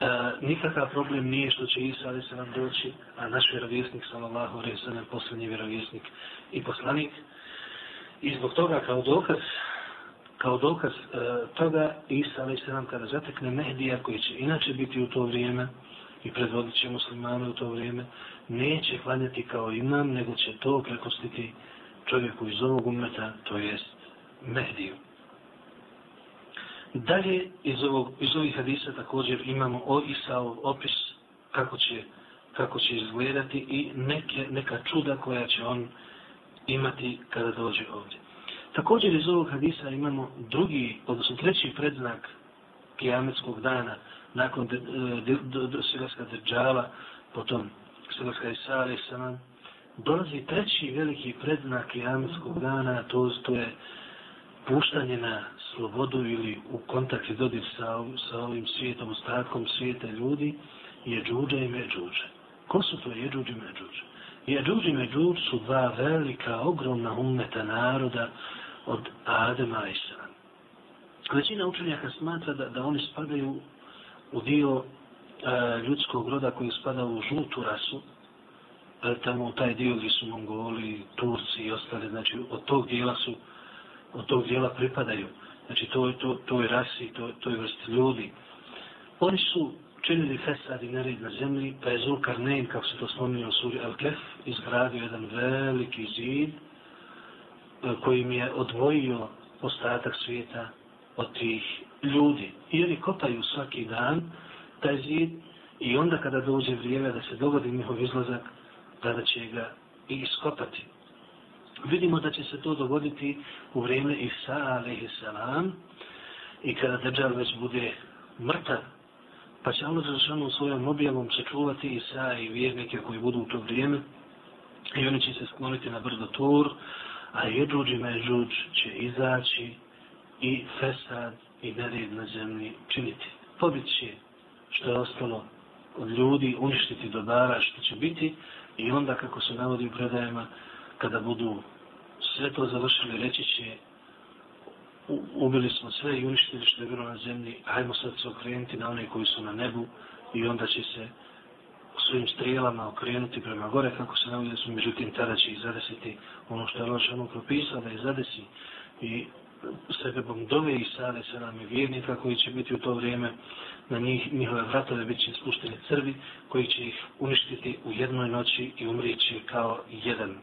E, nikakav problem nije što će Isa ali se nam doći, a naš vjerovjesnik sallallahu alaihi sallam posljednji vjerovjesnik i poslanik. I zbog toga kao dokaz kao dokaz e, toga Isa ali se nam kada zatekne Mehdija koji će inače biti u to vrijeme i predvodit će muslimane u to vrijeme, neće klanjati kao imam, nego će to prepustiti čovjeku iz ovog umeta, to jest Mehdiju. Dalje iz, ovog, iz ovih hadisa također imamo o Isaov opis kako će, kako će izgledati i neke, neka čuda koja će on imati kada dođe ovdje. Također iz ovog hadisa imamo drugi, odnosno treći predznak kijametskog dana nakon e, Silaska Drđala, potom Silaska Isara i Saman, dolazi treći veliki predznak kijametskog dana, to, to je puštanje na slobodu ili u kontakt i dodir sa, sa ovim svijetom, ostatkom svijeta ljudi, je džuđa i međuđa. Ko su to je džuđa i međuđa? Je džuđa i međuđa su dva velika, ogromna umeta naroda od Adema i Sran. Većina učenjaka smatra da, da oni spadaju u dio e, ljudskog roda koji spada u žutu rasu, e, tamo u taj dio gdje su Mongoli, Turci i ostali, znači od tog dijela su od tog dijela pripadaju. Znači, to, to, to je rasi, to, to je vrst ljudi. Oni su činili fesad i nered na zemlji, pa je Zulkarnein, kako se to spominje u suri Al-Kef, izgradio jedan veliki zid e, koji mi je odvojio ostatak svijeta od tih ljudi. I oni kopaju svaki dan taj zid i onda kada dođe vrijeme da se dogodi njihov izlazak, tada će ga i iskopati vidimo da će se to dogoditi u vrijeme Isa alaihi salam i kada Dejjal već bude mrtav pa će Allah zašanu svojom objavom sačuvati Isa i vjernike koji budu u to vrijeme i oni će se skloniti na brdo Tur a Jedžuđ i Međuđ će izaći i Fesad i nered na zemlji činiti. Pobit će što je ostalo od ljudi, uništiti dobara što će biti i onda kako se navodi u predajama kada budu sve to završili, reći će ubili smo sve i uništili što je bilo na zemlji, hajmo sad se okrenuti na one koji su na nebu i onda će se svojim strijelama okrenuti prema gore kako se navode su, međutim tada će ih zadesiti ono što je loš propisao da ih zadesi i sebebom dove i sale se nam je vjernika koji će biti u to vrijeme na njih, njihove vratove bit će spušteni crvi koji će ih uništiti u jednoj noći i umrići kao jedan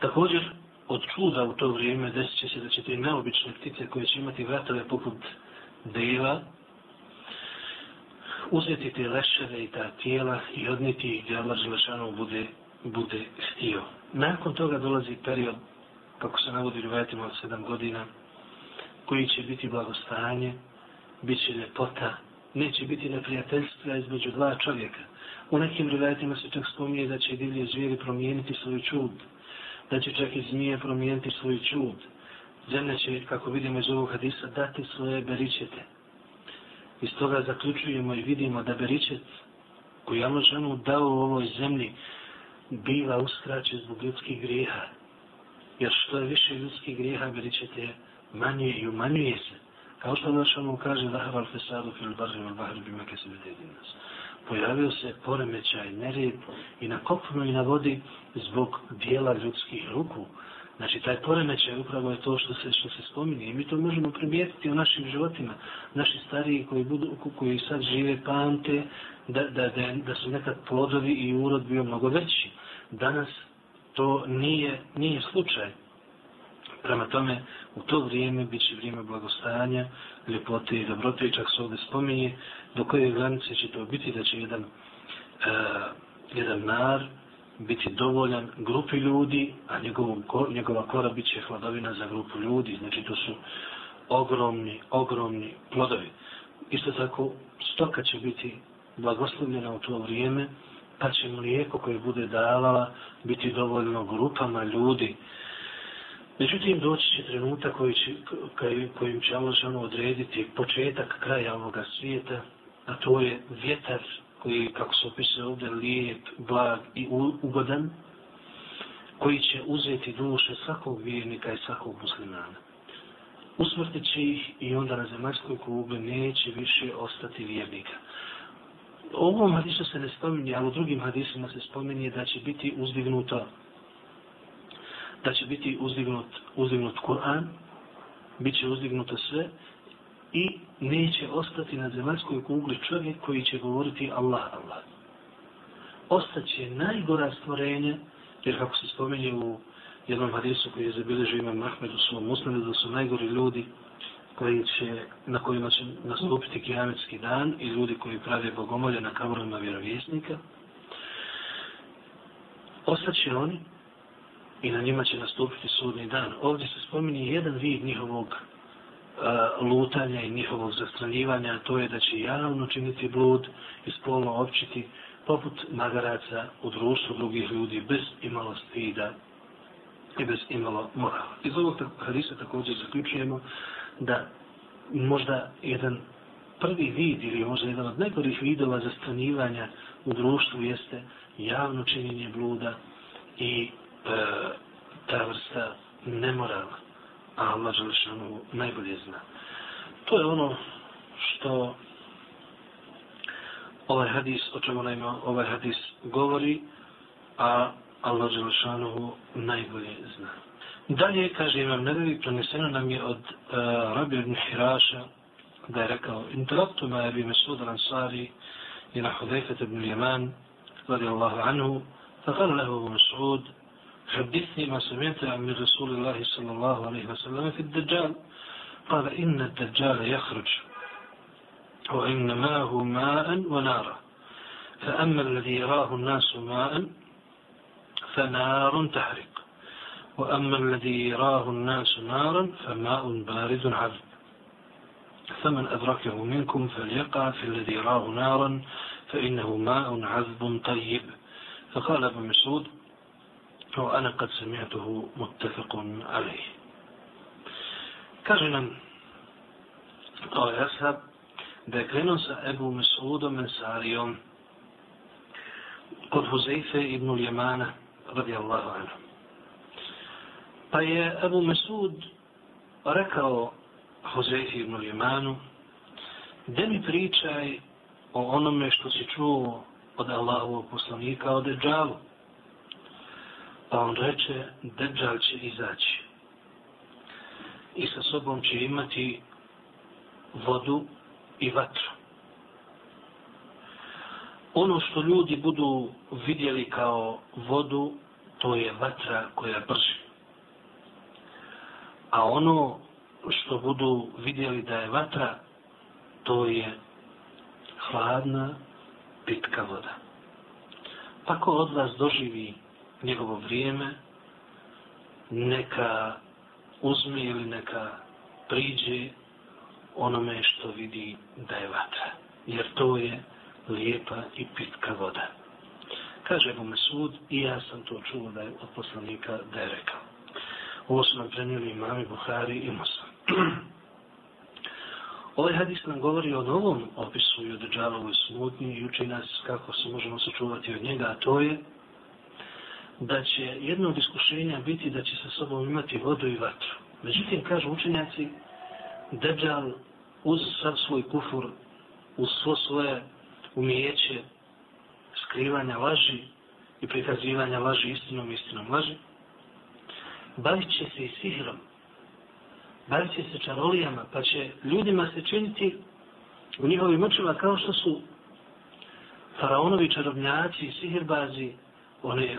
Također, od čuda u to vrijeme desit će se da će te neobične ptice koje će imati vratove poput deva, uzeti te leševe i ta tijela i odniti ih gdje Allah Želešanu bude, bude htio. Nakon toga dolazi period, kako se navodi rivajetima od sedam godina, koji će biti blagostanje, bit će ljepota, neće biti neprijateljstva između dva čovjeka. U nekim rivajetima se čak spominje da će divlje zvijeri promijeniti svoj čud, da će čak i zmije promijeniti svoj čud. Zemlja će, kako vidimo iz ovog hadisa, dati svoje beričete. Iz toga zaključujemo i vidimo da beričet koji Allah dao u ovoj zemlji biva uskraćen zbog ljudskih grijeha. Jer što je više ljudskih grijeha, bili ćete manje i umanjuje se. Kao što naš ono kaže, Zahaval fesadu fil barri val bahri bima kese nas pojavio se poremećaj, nered i na kopnu i na vodi zbog dijela ljudskih ruku. Znači, taj poremećaj upravo je to što se, što se spominje. I mi to možemo primijetiti u našim životima. Naši stariji koji, budu, koji sad žive pamte, da, da, da, da su nekad plodovi i urod bio mnogo veći. Danas to nije, nije slučaj. Prema tome, u to vrijeme bit će vrijeme blagostanja, ljepote i dobrote, i čak se ovdje spominje, do koje granice će to biti, da će jedan, e, jedan nar biti dovoljan grupi ljudi, a njegov, njegova kora bit će hladovina za grupu ljudi, znači to su ogromni, ogromni plodovi. Isto tako, stoka će biti blagoslovljena u to vrijeme, pa će mlijeko koje bude davala biti dovoljno grupama ljudi, Međutim, doći će trenutak koji će, kojim će Allah žano odrediti početak kraja ovoga svijeta, a to je vjetar koji, kako se opisuje ovdje, lijep, blag i ugodan, koji će uzeti duše svakog vjernika i svakog muslimana. Usmrtit će ih i onda na zemaljskoj kugli neće više ostati vjernika. U ovom hadisu se ne spominje, ali u drugim hadisima se spominje da će biti uzdignuto da će biti uzdignut, uzdignut Kur'an, bit će uzdignuto sve i neće ostati na zemaljskoj kugli čovjek koji će govoriti Allah, Allah. Ostaće najgora stvorenje, jer kako se spominje u jednom hadisu koji je zabilježio imam Ahmed u svom muslimu, da su najgori ljudi koji će, na kojima će nastupiti kijametski dan i ljudi koji prave bogomolje na kamerovima vjerovjesnika. Ostaće oni i na njima će nastupiti sudni dan. Ovdje se spominje jedan vid njihovog uh, lutanja i njihovog zastranjivanja, a to je da će javno činiti blud i spolno općiti poput magaraca u društvu drugih ljudi bez imalo stida i bez imalo morala. Iz ovog hadisa također zaključujemo da možda jedan prvi vid ili možda jedan od najgorih vidova zastanivanja u društvu jeste javno činjenje bluda i e, ta vrsta nemorala, a Allah Želešanu najbolje zna. To je ono što ovaj hadis, o čemu najma ovaj hadis govori, a Allah Želešanu najbolje zna. Dalje, kaže imam nedevi, preneseno nam je od uh, Rabi ibn Hiraša, da je rekao, intelektu ma je bi Mesud al-Ansari i na Hudejfet ibn Ljeman, radi Allahu anhu, فقال له ابو مسعود حدثني ما سمعت من رسول الله صلى الله عليه وسلم في الدجال قال إن الدجال يخرج وإن ماءه ماء ونارا فأما الذي يراه الناس ماء فنار تحرق. وأما الذي يراه الناس نارا فماء بارد عذب. فمن أدركه منكم فليقع في الذي يراه نارا فإنه ماء عذب طيب. فقال ابن مسعود وأنا قد سمعته متفق عليه. Kaže nam ovaj ashab da je krenuo sa Ebu Mesudom ibn Ljemana. Radijallahu anhu. Pa je Ebu Mesud rekao Huzeife ibn Ljemanu da mi pričaj o onome što si čuo od Allahovog poslanika o Deđalu. Pa on reče, Deđal će izaći. I sa sobom će imati vodu i vatru. Ono što ljudi budu vidjeli kao vodu, to je vatra koja brži. A ono što budu vidjeli da je vatra, to je hladna, pitka voda. Pa ko od vas doživi njegovo vrijeme, neka uzme ili neka priđe onome što vidi da je vatra. Jer to je lijepa i pitka voda. Kaže mu Mesud i ja sam to čuo da je od poslanika da je rekao. Ovo su nam prenijeli imami Buhari i Musa. [clears throat] ovaj hadis nam govori o novom opisu i o državovoj smutnji i uči nas kako se možemo sačuvati od njega, a to je da će jedno od iskušenja biti da će sa sobom imati vodu i vatru. Međutim, kažu učenjaci, Dejjal uz sav svoj kufur, uz svo svoje umijeće skrivanja laži i prikazivanja laži istinom, istinom laži, bavit će se i sihrom, bavit će se čarolijama, pa će ljudima se činiti u njihovim očima kao što su faraonovi čarobnjaci i sihirbazi, one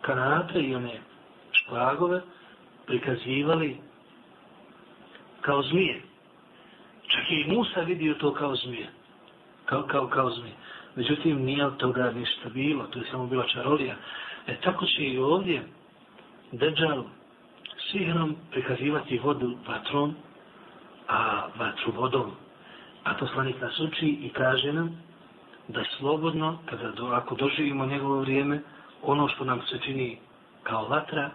kanate i one špagove prikazivali kao zmije. Čak i Musa vidio to kao zmije. Kao, kao, kao zmi. Međutim, nije od toga ništa bilo. To je samo bila čarolija. E tako će i ovdje Dejjal sihrom prikazivati vodu vatrom, a vatru vodom. A poslanik nas uči i kaže nam da slobodno, kada do, ako doživimo njegovo vrijeme, ono što nam se čini kao vatra,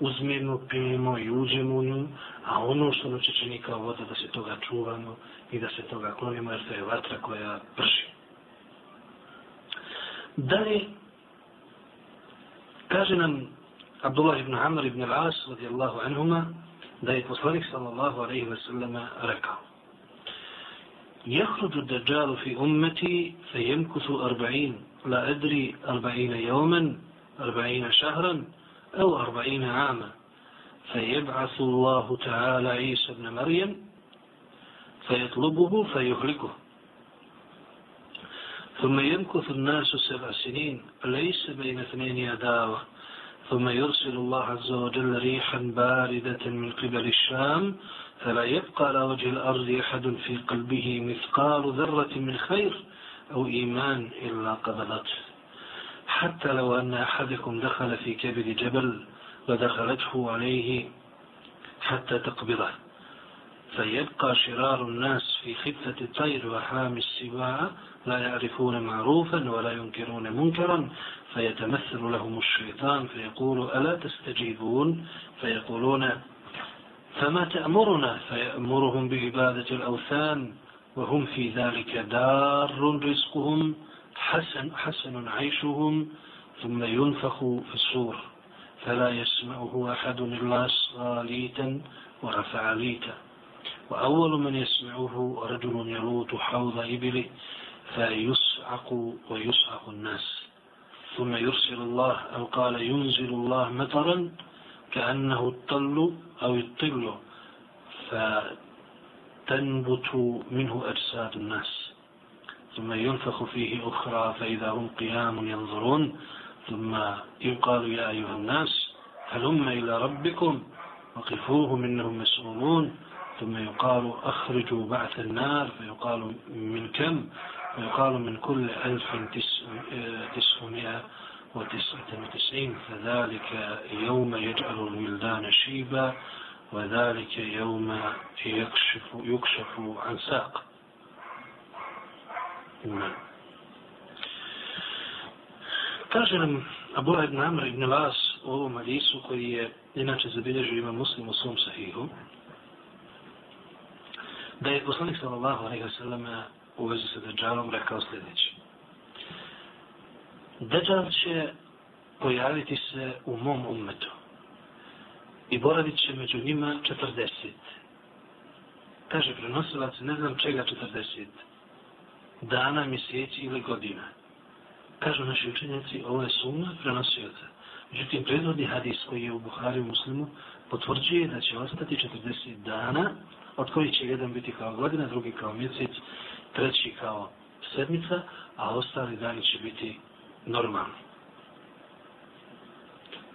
uzmemo, pijemo i uđemo u nju, a ono što nam će čini kao voda da se toga čuvamo i da se toga klonimo, jer to je vatra koja prži. Dalje, kaže nam Abdullah ibn Amr ibn al-As, radijallahu anhuma, da je poslanik sallallahu alaihi wa sallam rekao يخرج الدجال في أمتي فيمكث أربعين لا أدري أربعين يوما أربعين شهرا أو أربعين عاما. فيبعث الله تعالى عيسى بن مريم فيطلبه فيهلكه. ثم يمكث الناس سبع سنين ليس بين اثنين عداوة ثم يرسل الله عز وجل ريحا باردة من قبل الشام فلا يبقى على وجه الأرض أحد في قلبه مثقال ذرة من خير أو إيمان إلا قبلته حتى لو أن أحدكم دخل في كبد جبل ودخلته عليه حتى تقبضه. فيبقى شرار الناس في خفة الطير وحام السباع لا يعرفون معروفا ولا ينكرون منكرا. فيتمثل لهم الشيطان فيقول ألا تستجيبون؟ فيقولون فما تأمرنا؟ فيأمرهم بعبادة الأوثان وهم في ذلك دار رزقهم. حسن, حسن عيشهم ثم ينفخ في السور فلا يسمعه أحد إلا صاليتا ورفع ليتا. وأول من يسمعه رجل يلوط حوض إبله فيسعق ويسعق الناس. ثم يرسل الله أو قال ينزل الله مطرا كأنه الطل أو الطل فتنبت منه أجساد الناس. ثم ينفخ فيه أخرى فإذا هم قيام ينظرون ثم يقال يا أيها الناس هلم إلى ربكم وقفوهم إنهم مسؤولون ثم يقال أخرجوا بعث النار فيقال من كم؟ فيقال من كل ألف تسعمائة وتسعة وتسعين فذلك يوم يجعل الولدان شيبا وذلك يوم يكشف, يكشف عن ساق. Kaže nam Abu ibn Amr ibn Vas u ovom hadisu koji je inače zabilježio ima muslim u svom sahihu da je poslanik sallallahu alaihi wa sallam u vezi sa Dajjalom rekao sljedeći. Dajjal će pojaviti se u mom umetu i boravit će među njima 40. Kaže prenosilac, ne znam čega 40. Dana, mjeseci ili godina. Kažu naši učenjaci, ovo je sumna prenosioca. Međutim, predvodni hadis koji je u Buhari muslimu potvrđuje da će ostati 40 dana, od kojih će jedan biti kao godina, drugi kao mjesec, treći kao sedmica, a ostali dani će biti normalni.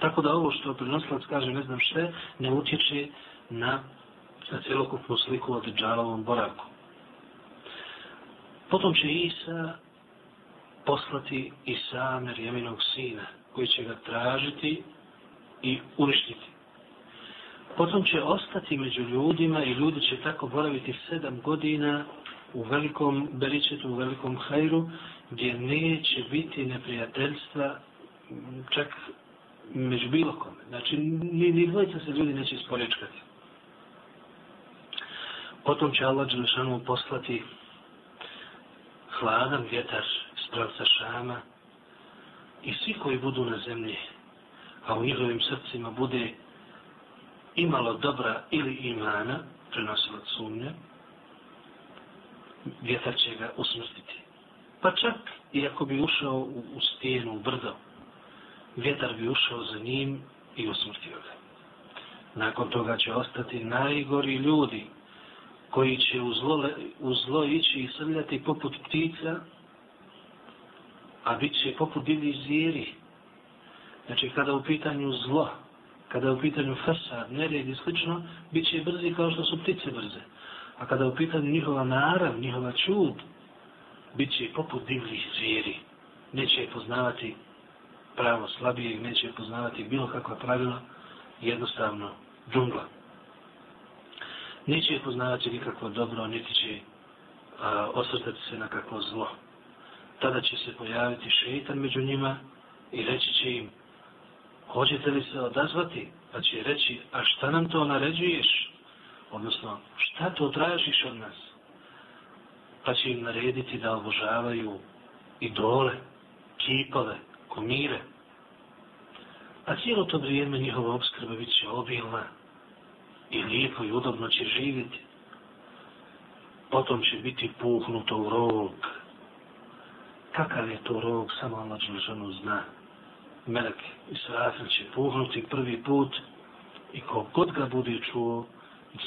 Tako da ovo što prenoslac kaže ne znam sve, ne utječe na, na celokupnu sliku od džalovom boravku. Potom će Isa poslati Isa Merjeminog sina, koji će ga tražiti i uništiti. Potom će ostati među ljudima i ljudi će tako boraviti sedam godina u velikom beričetu, u velikom hajru, gdje neće biti neprijateljstva čak među bilo kome. Znači, ni, ni dvojica se ljudi neće isporečkati. Potom će Allah Đelešanu poslati hladan vjetar s pravca Šama i svi koji budu na zemlji, a u njihovim srcima bude imalo dobra ili imana, prenosila sumnja, vjetar će ga usmrtiti. Pa čak i ako bi ušao u, u stijenu, u brdo, vjetar bi ušao za njim i usmrtio ga. Nakon toga će ostati najgori ljudi koji će u zlo, u zlo ići i srljati poput ptica, a bit će poput divni zvijeri. Znači, kada u pitanju zlo, kada u pitanju fasad, nered i slično, bit će brzi kao što su ptice brze. A kada u pitanju njihova narav, njihova čud, bit će poput divnih zvijeri. Neće poznavati pravo slabije, neće poznavati bilo kakva pravila, jednostavno džungla. Neće poznavati nikakvo dobro, niti će a, osvrtati se na kakvo zlo. Tada će se pojaviti šeitan među njima i reći će im hoćete li se odazvati? Pa će reći, a šta nam to naređuješ? Odnosno, šta to tražiš od nas? Pa će im narediti da obožavaju idole, kipove, komire. A cijelo to vrijeme njihova obskrba bit će obilna i lijepo i udobno će živjeti. Potom će biti puhnuto u rog. Kakav je to rog, samo Allah Đelžanu zna. Melek Israfil će puhnuti prvi put i kogod ga bude čuo,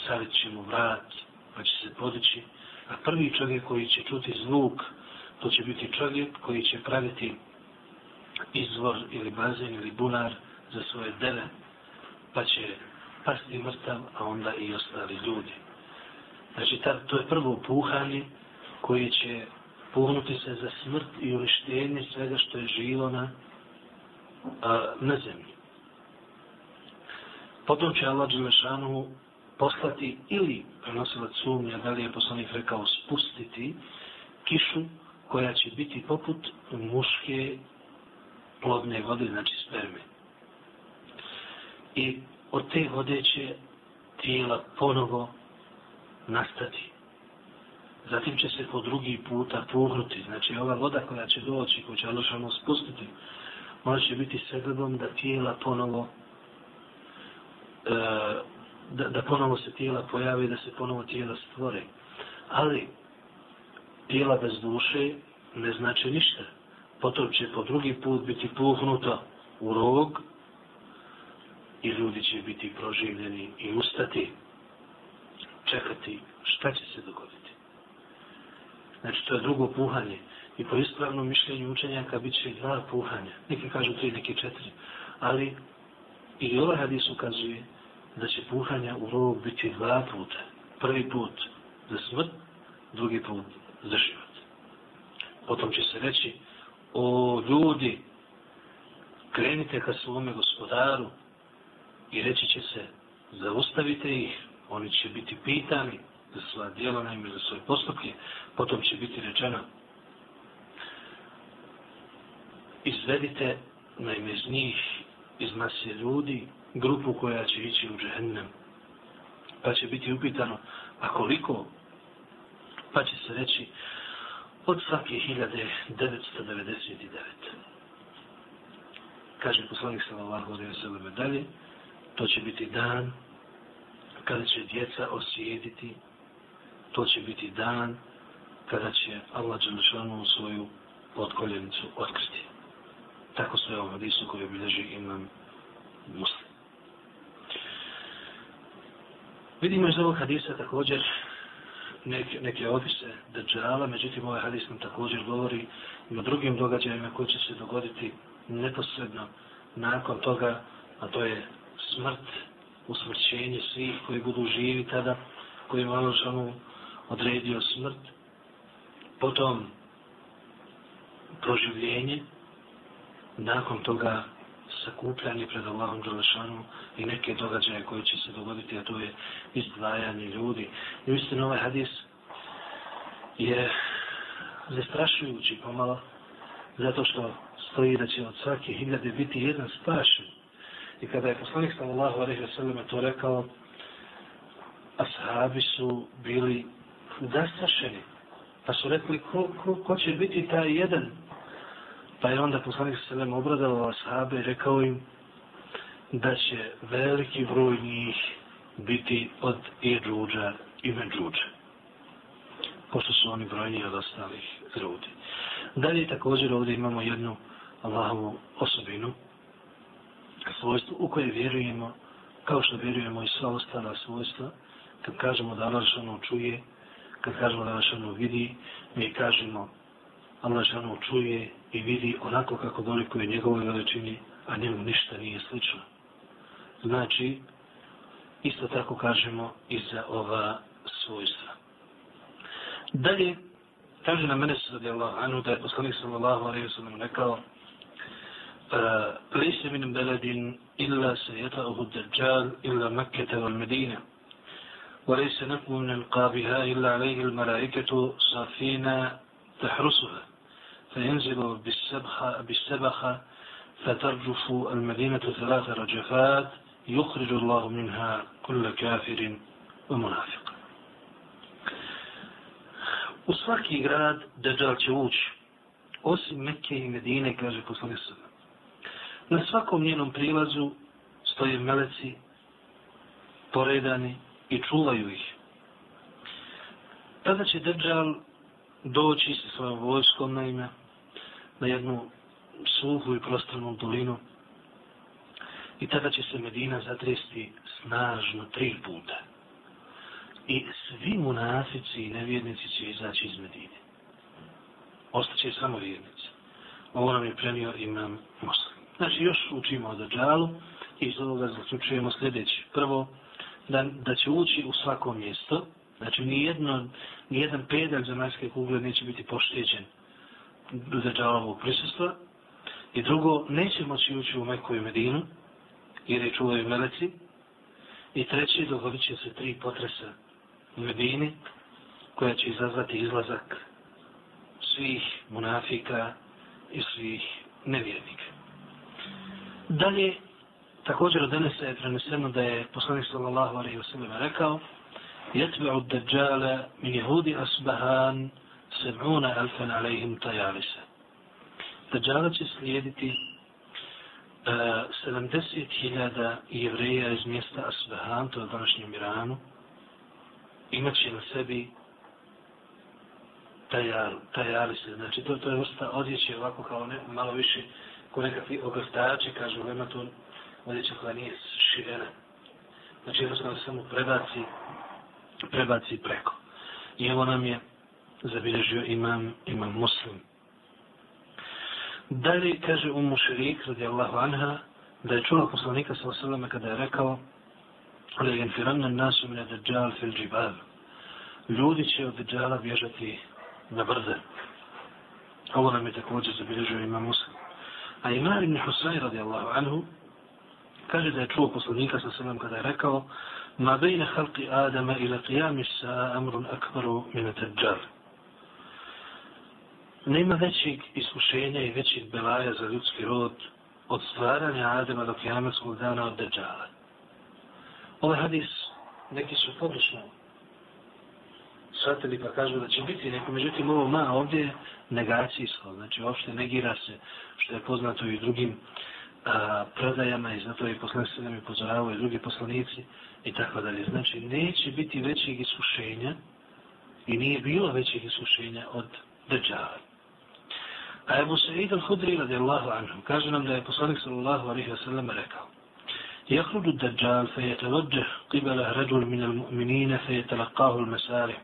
stavit će mu vrat, pa će se podići. A prvi čovjek koji će čuti zvuk, to će biti čovjek koji će praviti izvor ili bazen ili bunar za svoje dele, pa će pasti mrtav, a onda i ostali ljudi. Znači, ta, to je prvo puhanje koje će puhnuti se za smrt i uništenje svega što je živo na, a, na zemlji. Potom će Allah Đelešanu poslati ili prenosilac sumnja, da li je poslanik rekao spustiti kišu koja će biti poput muške plodne vode, znači sperme. I od te vode će tijela ponovo nastati. Zatim će se po drugi puta puhnuti. Znači ova voda koja će doći, koja će Alošano spustiti, ona će biti sebebom da tijela ponovo e, da, da ponovo se tijela pojave, da se ponovo tijela stvore. Ali tijela bez duše ne znači ništa. Potom će po drugi put biti puhnuto u rog ljudi će biti proživljeni i ustati, čekati šta će se dogoditi. Znači, to je drugo puhanje. I po ispravnom mišljenju učenjaka bit će dva puhanja. Neki kažu tri, neki četiri. Ali i ovaj hadis ukazuje da će puhanja u rovu biti dva puta. Prvi put za smrt, drugi put za život. Potom će se reći, o ljudi, krenite ka svome gospodaru i reći će se, zaustavite ih, oni će biti pitani za svoje djela, naime za svoje postupke, potom će biti rečeno, izvedite naime iz njih, iz mase ljudi, grupu koja će ići u džehennem. Pa će biti upitano, a koliko? Pa će se reći, od svake 1999. Kaže poslanik sallallahu alejhi ve sellem dalje, to će biti dan kada će djeca osjediti, to će biti dan kada će Allah Đelešanu svoju podkoljenicu otkriti. Tako sve ovom hadisu koji obilježi imam muslim. Vidimo iz ovog hadisa također neke, neke opise Dajjala, međutim ovaj hadis nam također govori i o drugim događajima koji će se dogoditi neposredno nakon toga, a to je smrt, usmrćenje svih koji budu živi tada, koji je malo odredio smrt, potom proživljenje, nakon toga sakupljanje pred Allahom Đelešanu i neke događaje koje će se dogoditi, a to je izdvajanje ljudi. I uistinu ovaj hadis je zastrašujući pomalo, zato što stoji da će od svake hiljade biti jedan spašen. I kada je poslanik sallallahu alaihi wa sallam to rekao, ashabi su bili zastrašeni. Pa su rekli, ko, ko, ko će biti taj jedan Pa je onda poslanik se selem obradao ashabe i rekao im da će veliki broj njih biti od Iđuđa i Međuđa. Pošto su oni brojni od ostalih ljudi. Dalje također ovdje imamo jednu Allahovu osobinu, svojstvo u koje vjerujemo, kao što vjerujemo i sva ostala svojstva, kad kažemo da Allah čuje, kad kažemo da Allah vidi, mi kažemo Allah žanu čuje i vidi onako kako dolikuje njegove njegovoj veličini, a njemu ništa nije slično. Znači, isto tako kažemo i za ova svojstva. Dalje, kaže na mene se radi Allah, anu da je poslanik sallallahu alaihi sallam rekao, ليس من بلد إلا سيطأه الدجال إلا مكة والمدينة وليس نقم من القابها إلا عليه الملائكة صافين تحرسها فينزل بالسبخة, بالسبخة فترجف المدينة ثلاث رجفات يخرج الله منها كل كافر ومنافق U svaki grad Dajjal će ući, osim Mekke. Na svakom njenom prilazu stoje meleci, poredani i čuvaju ih. Tada će Dajjal doći sa svojom vojskom na ime, na jednu suhu i prostranu dolinu i tada će se Medina zatresti snažno tri puta. I svi munafici i nevjednici će izaći iz Medine. Ostaće samo vjernici. Ovo nam je premio imam muslim. Znači, još učimo o Dajjalu i iz ovoga zaključujemo sljedeći. Prvo, da, da će ući u svako mjesto, znači nijedno, nijedan pedalj zemaljske kugle neće biti pošteđen do Dajjalovog prisustva. I drugo, neće moći ući u Meku i Medinu, jer je čuvaju meleci. I treći, dogodit će se tri potresa u Medini, koja će izazvati izlazak svih munafika i svih nevjernika. Dalje, također od Denesa je preneseno da je poslanik sallallahu alaihi wasallam rekao يتبع الدجال من يهود أصبهان سبعون ألفا عليهم طيالسة Dajjala će slijediti 70.000 jevreja iz mjesta Asbahan, to je današnjem Iranu, imaće na sebi tajar, tajali se. Znači, to, to je vrsta odjeće ovako kao ne, malo više ko nekakvi ogrtači, kažu, nema to odjeća koja nije širena. Znači, jednostavno se samo prebaci, prebaci preko. I evo nam je zabilježio imam, imam muslim. Dalje kaže Umu Širik, radijallahu anha, da je čula poslanika sa osaleme kada je rekao ali je infiranna nasu mine dađal fil džibal. Ljudi će od dađala bježati na brze. Ovo nam je također zabilježio imam muslim. A Imar ibn Husayn radijallahu anhu kaže da je čuo poslanika sa osaleme kada je rekao ma bejne halki Adama ila qiyami sa amrun akbaru mine teđar. nema većeg iskušenja i većeg belaja za ljudski rod od stvaranja Adama do kijametskog dana od Deđala. Ovaj hadis neki su pogrešno shvatili pa kažu da će biti neko, međutim ovo ma ovdje je negacijsko, znači uopšte negira se što je poznato i drugim a, predajama i zato i poslanici nam je pozoravaju i drugi poslanici i tako dalje. Znači neće biti većeg iskušenja i nije bilo većeg iskušenja od Dejjala. A Ebu Sa'id al-Hudri radijallahu anhu kaže nam da je poslanik sallallahu alaihi wa sallam rekao يخرج الدجال فيتوجه قبله رجل من المؤمنين فيتلقاه المسارح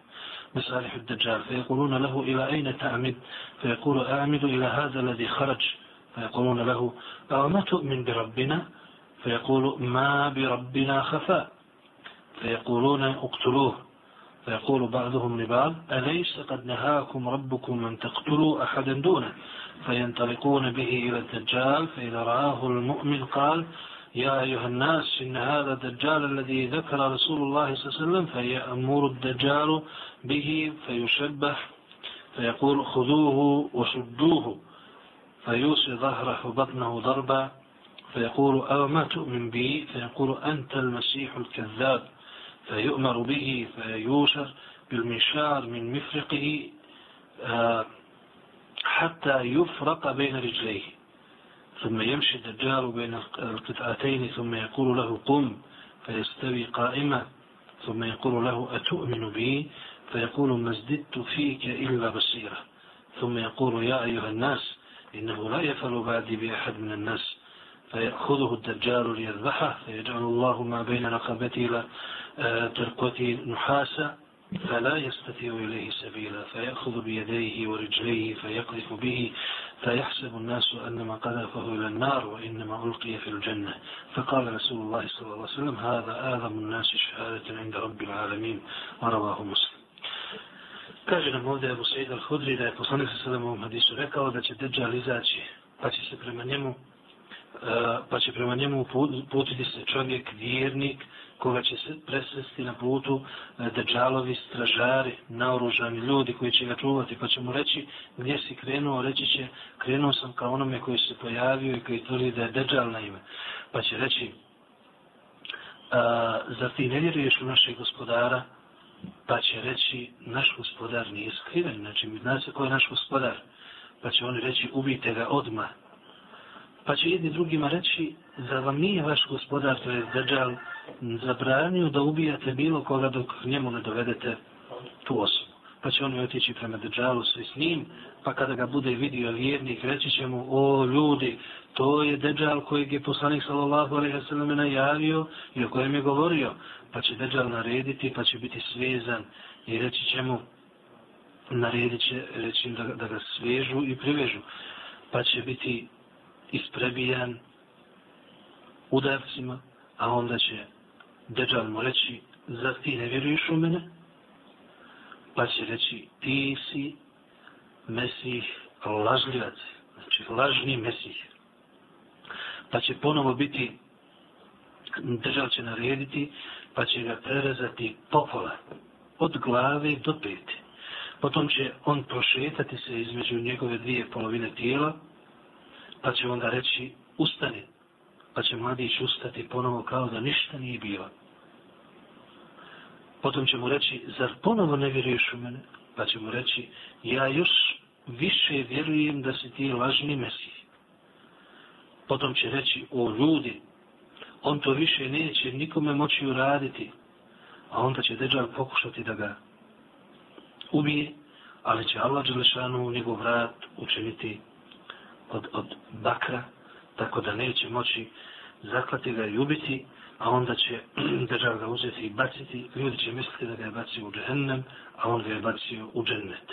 مسارح الدجال فيقولون له إلى أين تأمد؟ فيقول أعمد إلى هذا الذي خرج. فيقولون له أو تؤمن بربنا؟ فيقول ما بربنا خفاء فيقولون اقتلوه. فيقول بعضهم لبعض أليس قد نهاكم ربكم أن تقتلوا أحدا دونه؟ فينطلقون به إلى الدجال فإذا رآه المؤمن قال يا أيها الناس إن هذا الدجال الذي ذكر رسول الله صلى الله عليه وسلم فيأمر الدجال به فيشبه فيقول خذوه وشدوه فيوصي ظهره وبطنه ضربا فيقول أو ما تؤمن بي؟ فيقول أنت المسيح الكذاب. فيؤمر به فيوشر بالمشار من مفرقه آه، حتى يفرق بين رجليه. ثم يمشي الدجال بين القطعتين ثم يقول له قم فيستوي قائما ثم يقول له أتؤمن بي؟ فيقول ما ازددت فيك إلا بصيرة. ثم يقول يا أيها الناس إنه لا يفعل بعدي بأحد من الناس. فيأخذه الدجال ليذبحه فيجعل الله ما بين رقبته إلى ترقوة نحاسة فلا يستطيع إليه سبيلا. فيأخذ بيديه ورجليه فيقذف به. فيحسب الناس أنما قذفه إلى النار وإنما ألقي في الجنة فقال رسول الله صلى الله عليه وسلم هذا آذم الناس شهادة عند رب العالمين ورواه مسلم Kaže nam ovdje Abu Sa'id al-Hudri da je poslanik sa sada ovom hadisu rekao da će Dejjal izaći pa će se prema njemu pa će prema njemu putiti se čovjek, vjernik, koga će se presvesti na putu e, deđalovi, stražari, naoružani ljudi koji će ga čuvati, pa će mu reći gdje si krenuo, reći će krenuo sam kao onome koji se pojavio i koji tvrdi da je deđal na ime. Pa će reći a, zar ti ne vjeruješ u našeg gospodara? Pa će reći naš gospodar nije skriven, znači mi zna se ko je naš gospodar. Pa će oni reći ubijte ga odmah. Pa će jedni drugima reći, za vam nije vaš gospodar, to je Dejjal, zabranio da ubijate bilo koga dok njemu ne dovedete tu osobu. Pa će oni otići prema Dejjalu svi s njim, pa kada ga bude vidio vjernik, reći će mu, o ljudi, to je Dejjal kojeg je poslanik sallallahu alaihi sallam najavio i o kojem je govorio. Pa će Dejjal narediti, pa će biti svezan i reći će mu, naredit će, reći da, da ga svežu i privežu. Pa će biti isprebijan udarcima, a onda će Dejjal mu reći, zar ti ne vjeruješ u mene? Pa će reći, ti si Mesih lažljivac, znači lažni Mesih. Pa će ponovo biti, Dejjal će narediti, pa će ga prerezati popola, od glave do pete. Potom će on prošetati se između njegove dvije polovine tijela, pa će onda reći ustani, pa će mladić ustati ponovo kao da ništa nije bilo. Potom će mu reći, zar ponovo ne vjeruješ u mene? Pa će mu reći, ja još više vjerujem da si ti lažni mesij. Potom će reći, o ljudi, on to više neće nikome moći uraditi, a onda će Deđal pokušati da ga ubije, ali će Allah Đelešanu u njegov vrat učiniti od, od bakra, tako da neće moći zaklati ga i ubiti, a onda će [clears throat] država ga uzeti i baciti, ljudi će misliti da ga je bacio u džehennem, a on ga je bacio u džennet.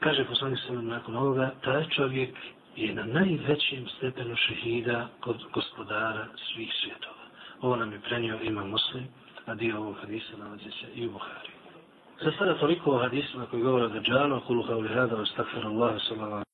Kaže poslanik se nakon ovoga, taj čovjek je na najvećem stepenu šehida kod gospodara svih svjetova. Ovo nam je prenio ima muslim, a dio ovog hadisa nalazi se i u Buhari. Za sada toliko o hadisima koji govore o Dajjalu, kulu kao li hada, o sallallahu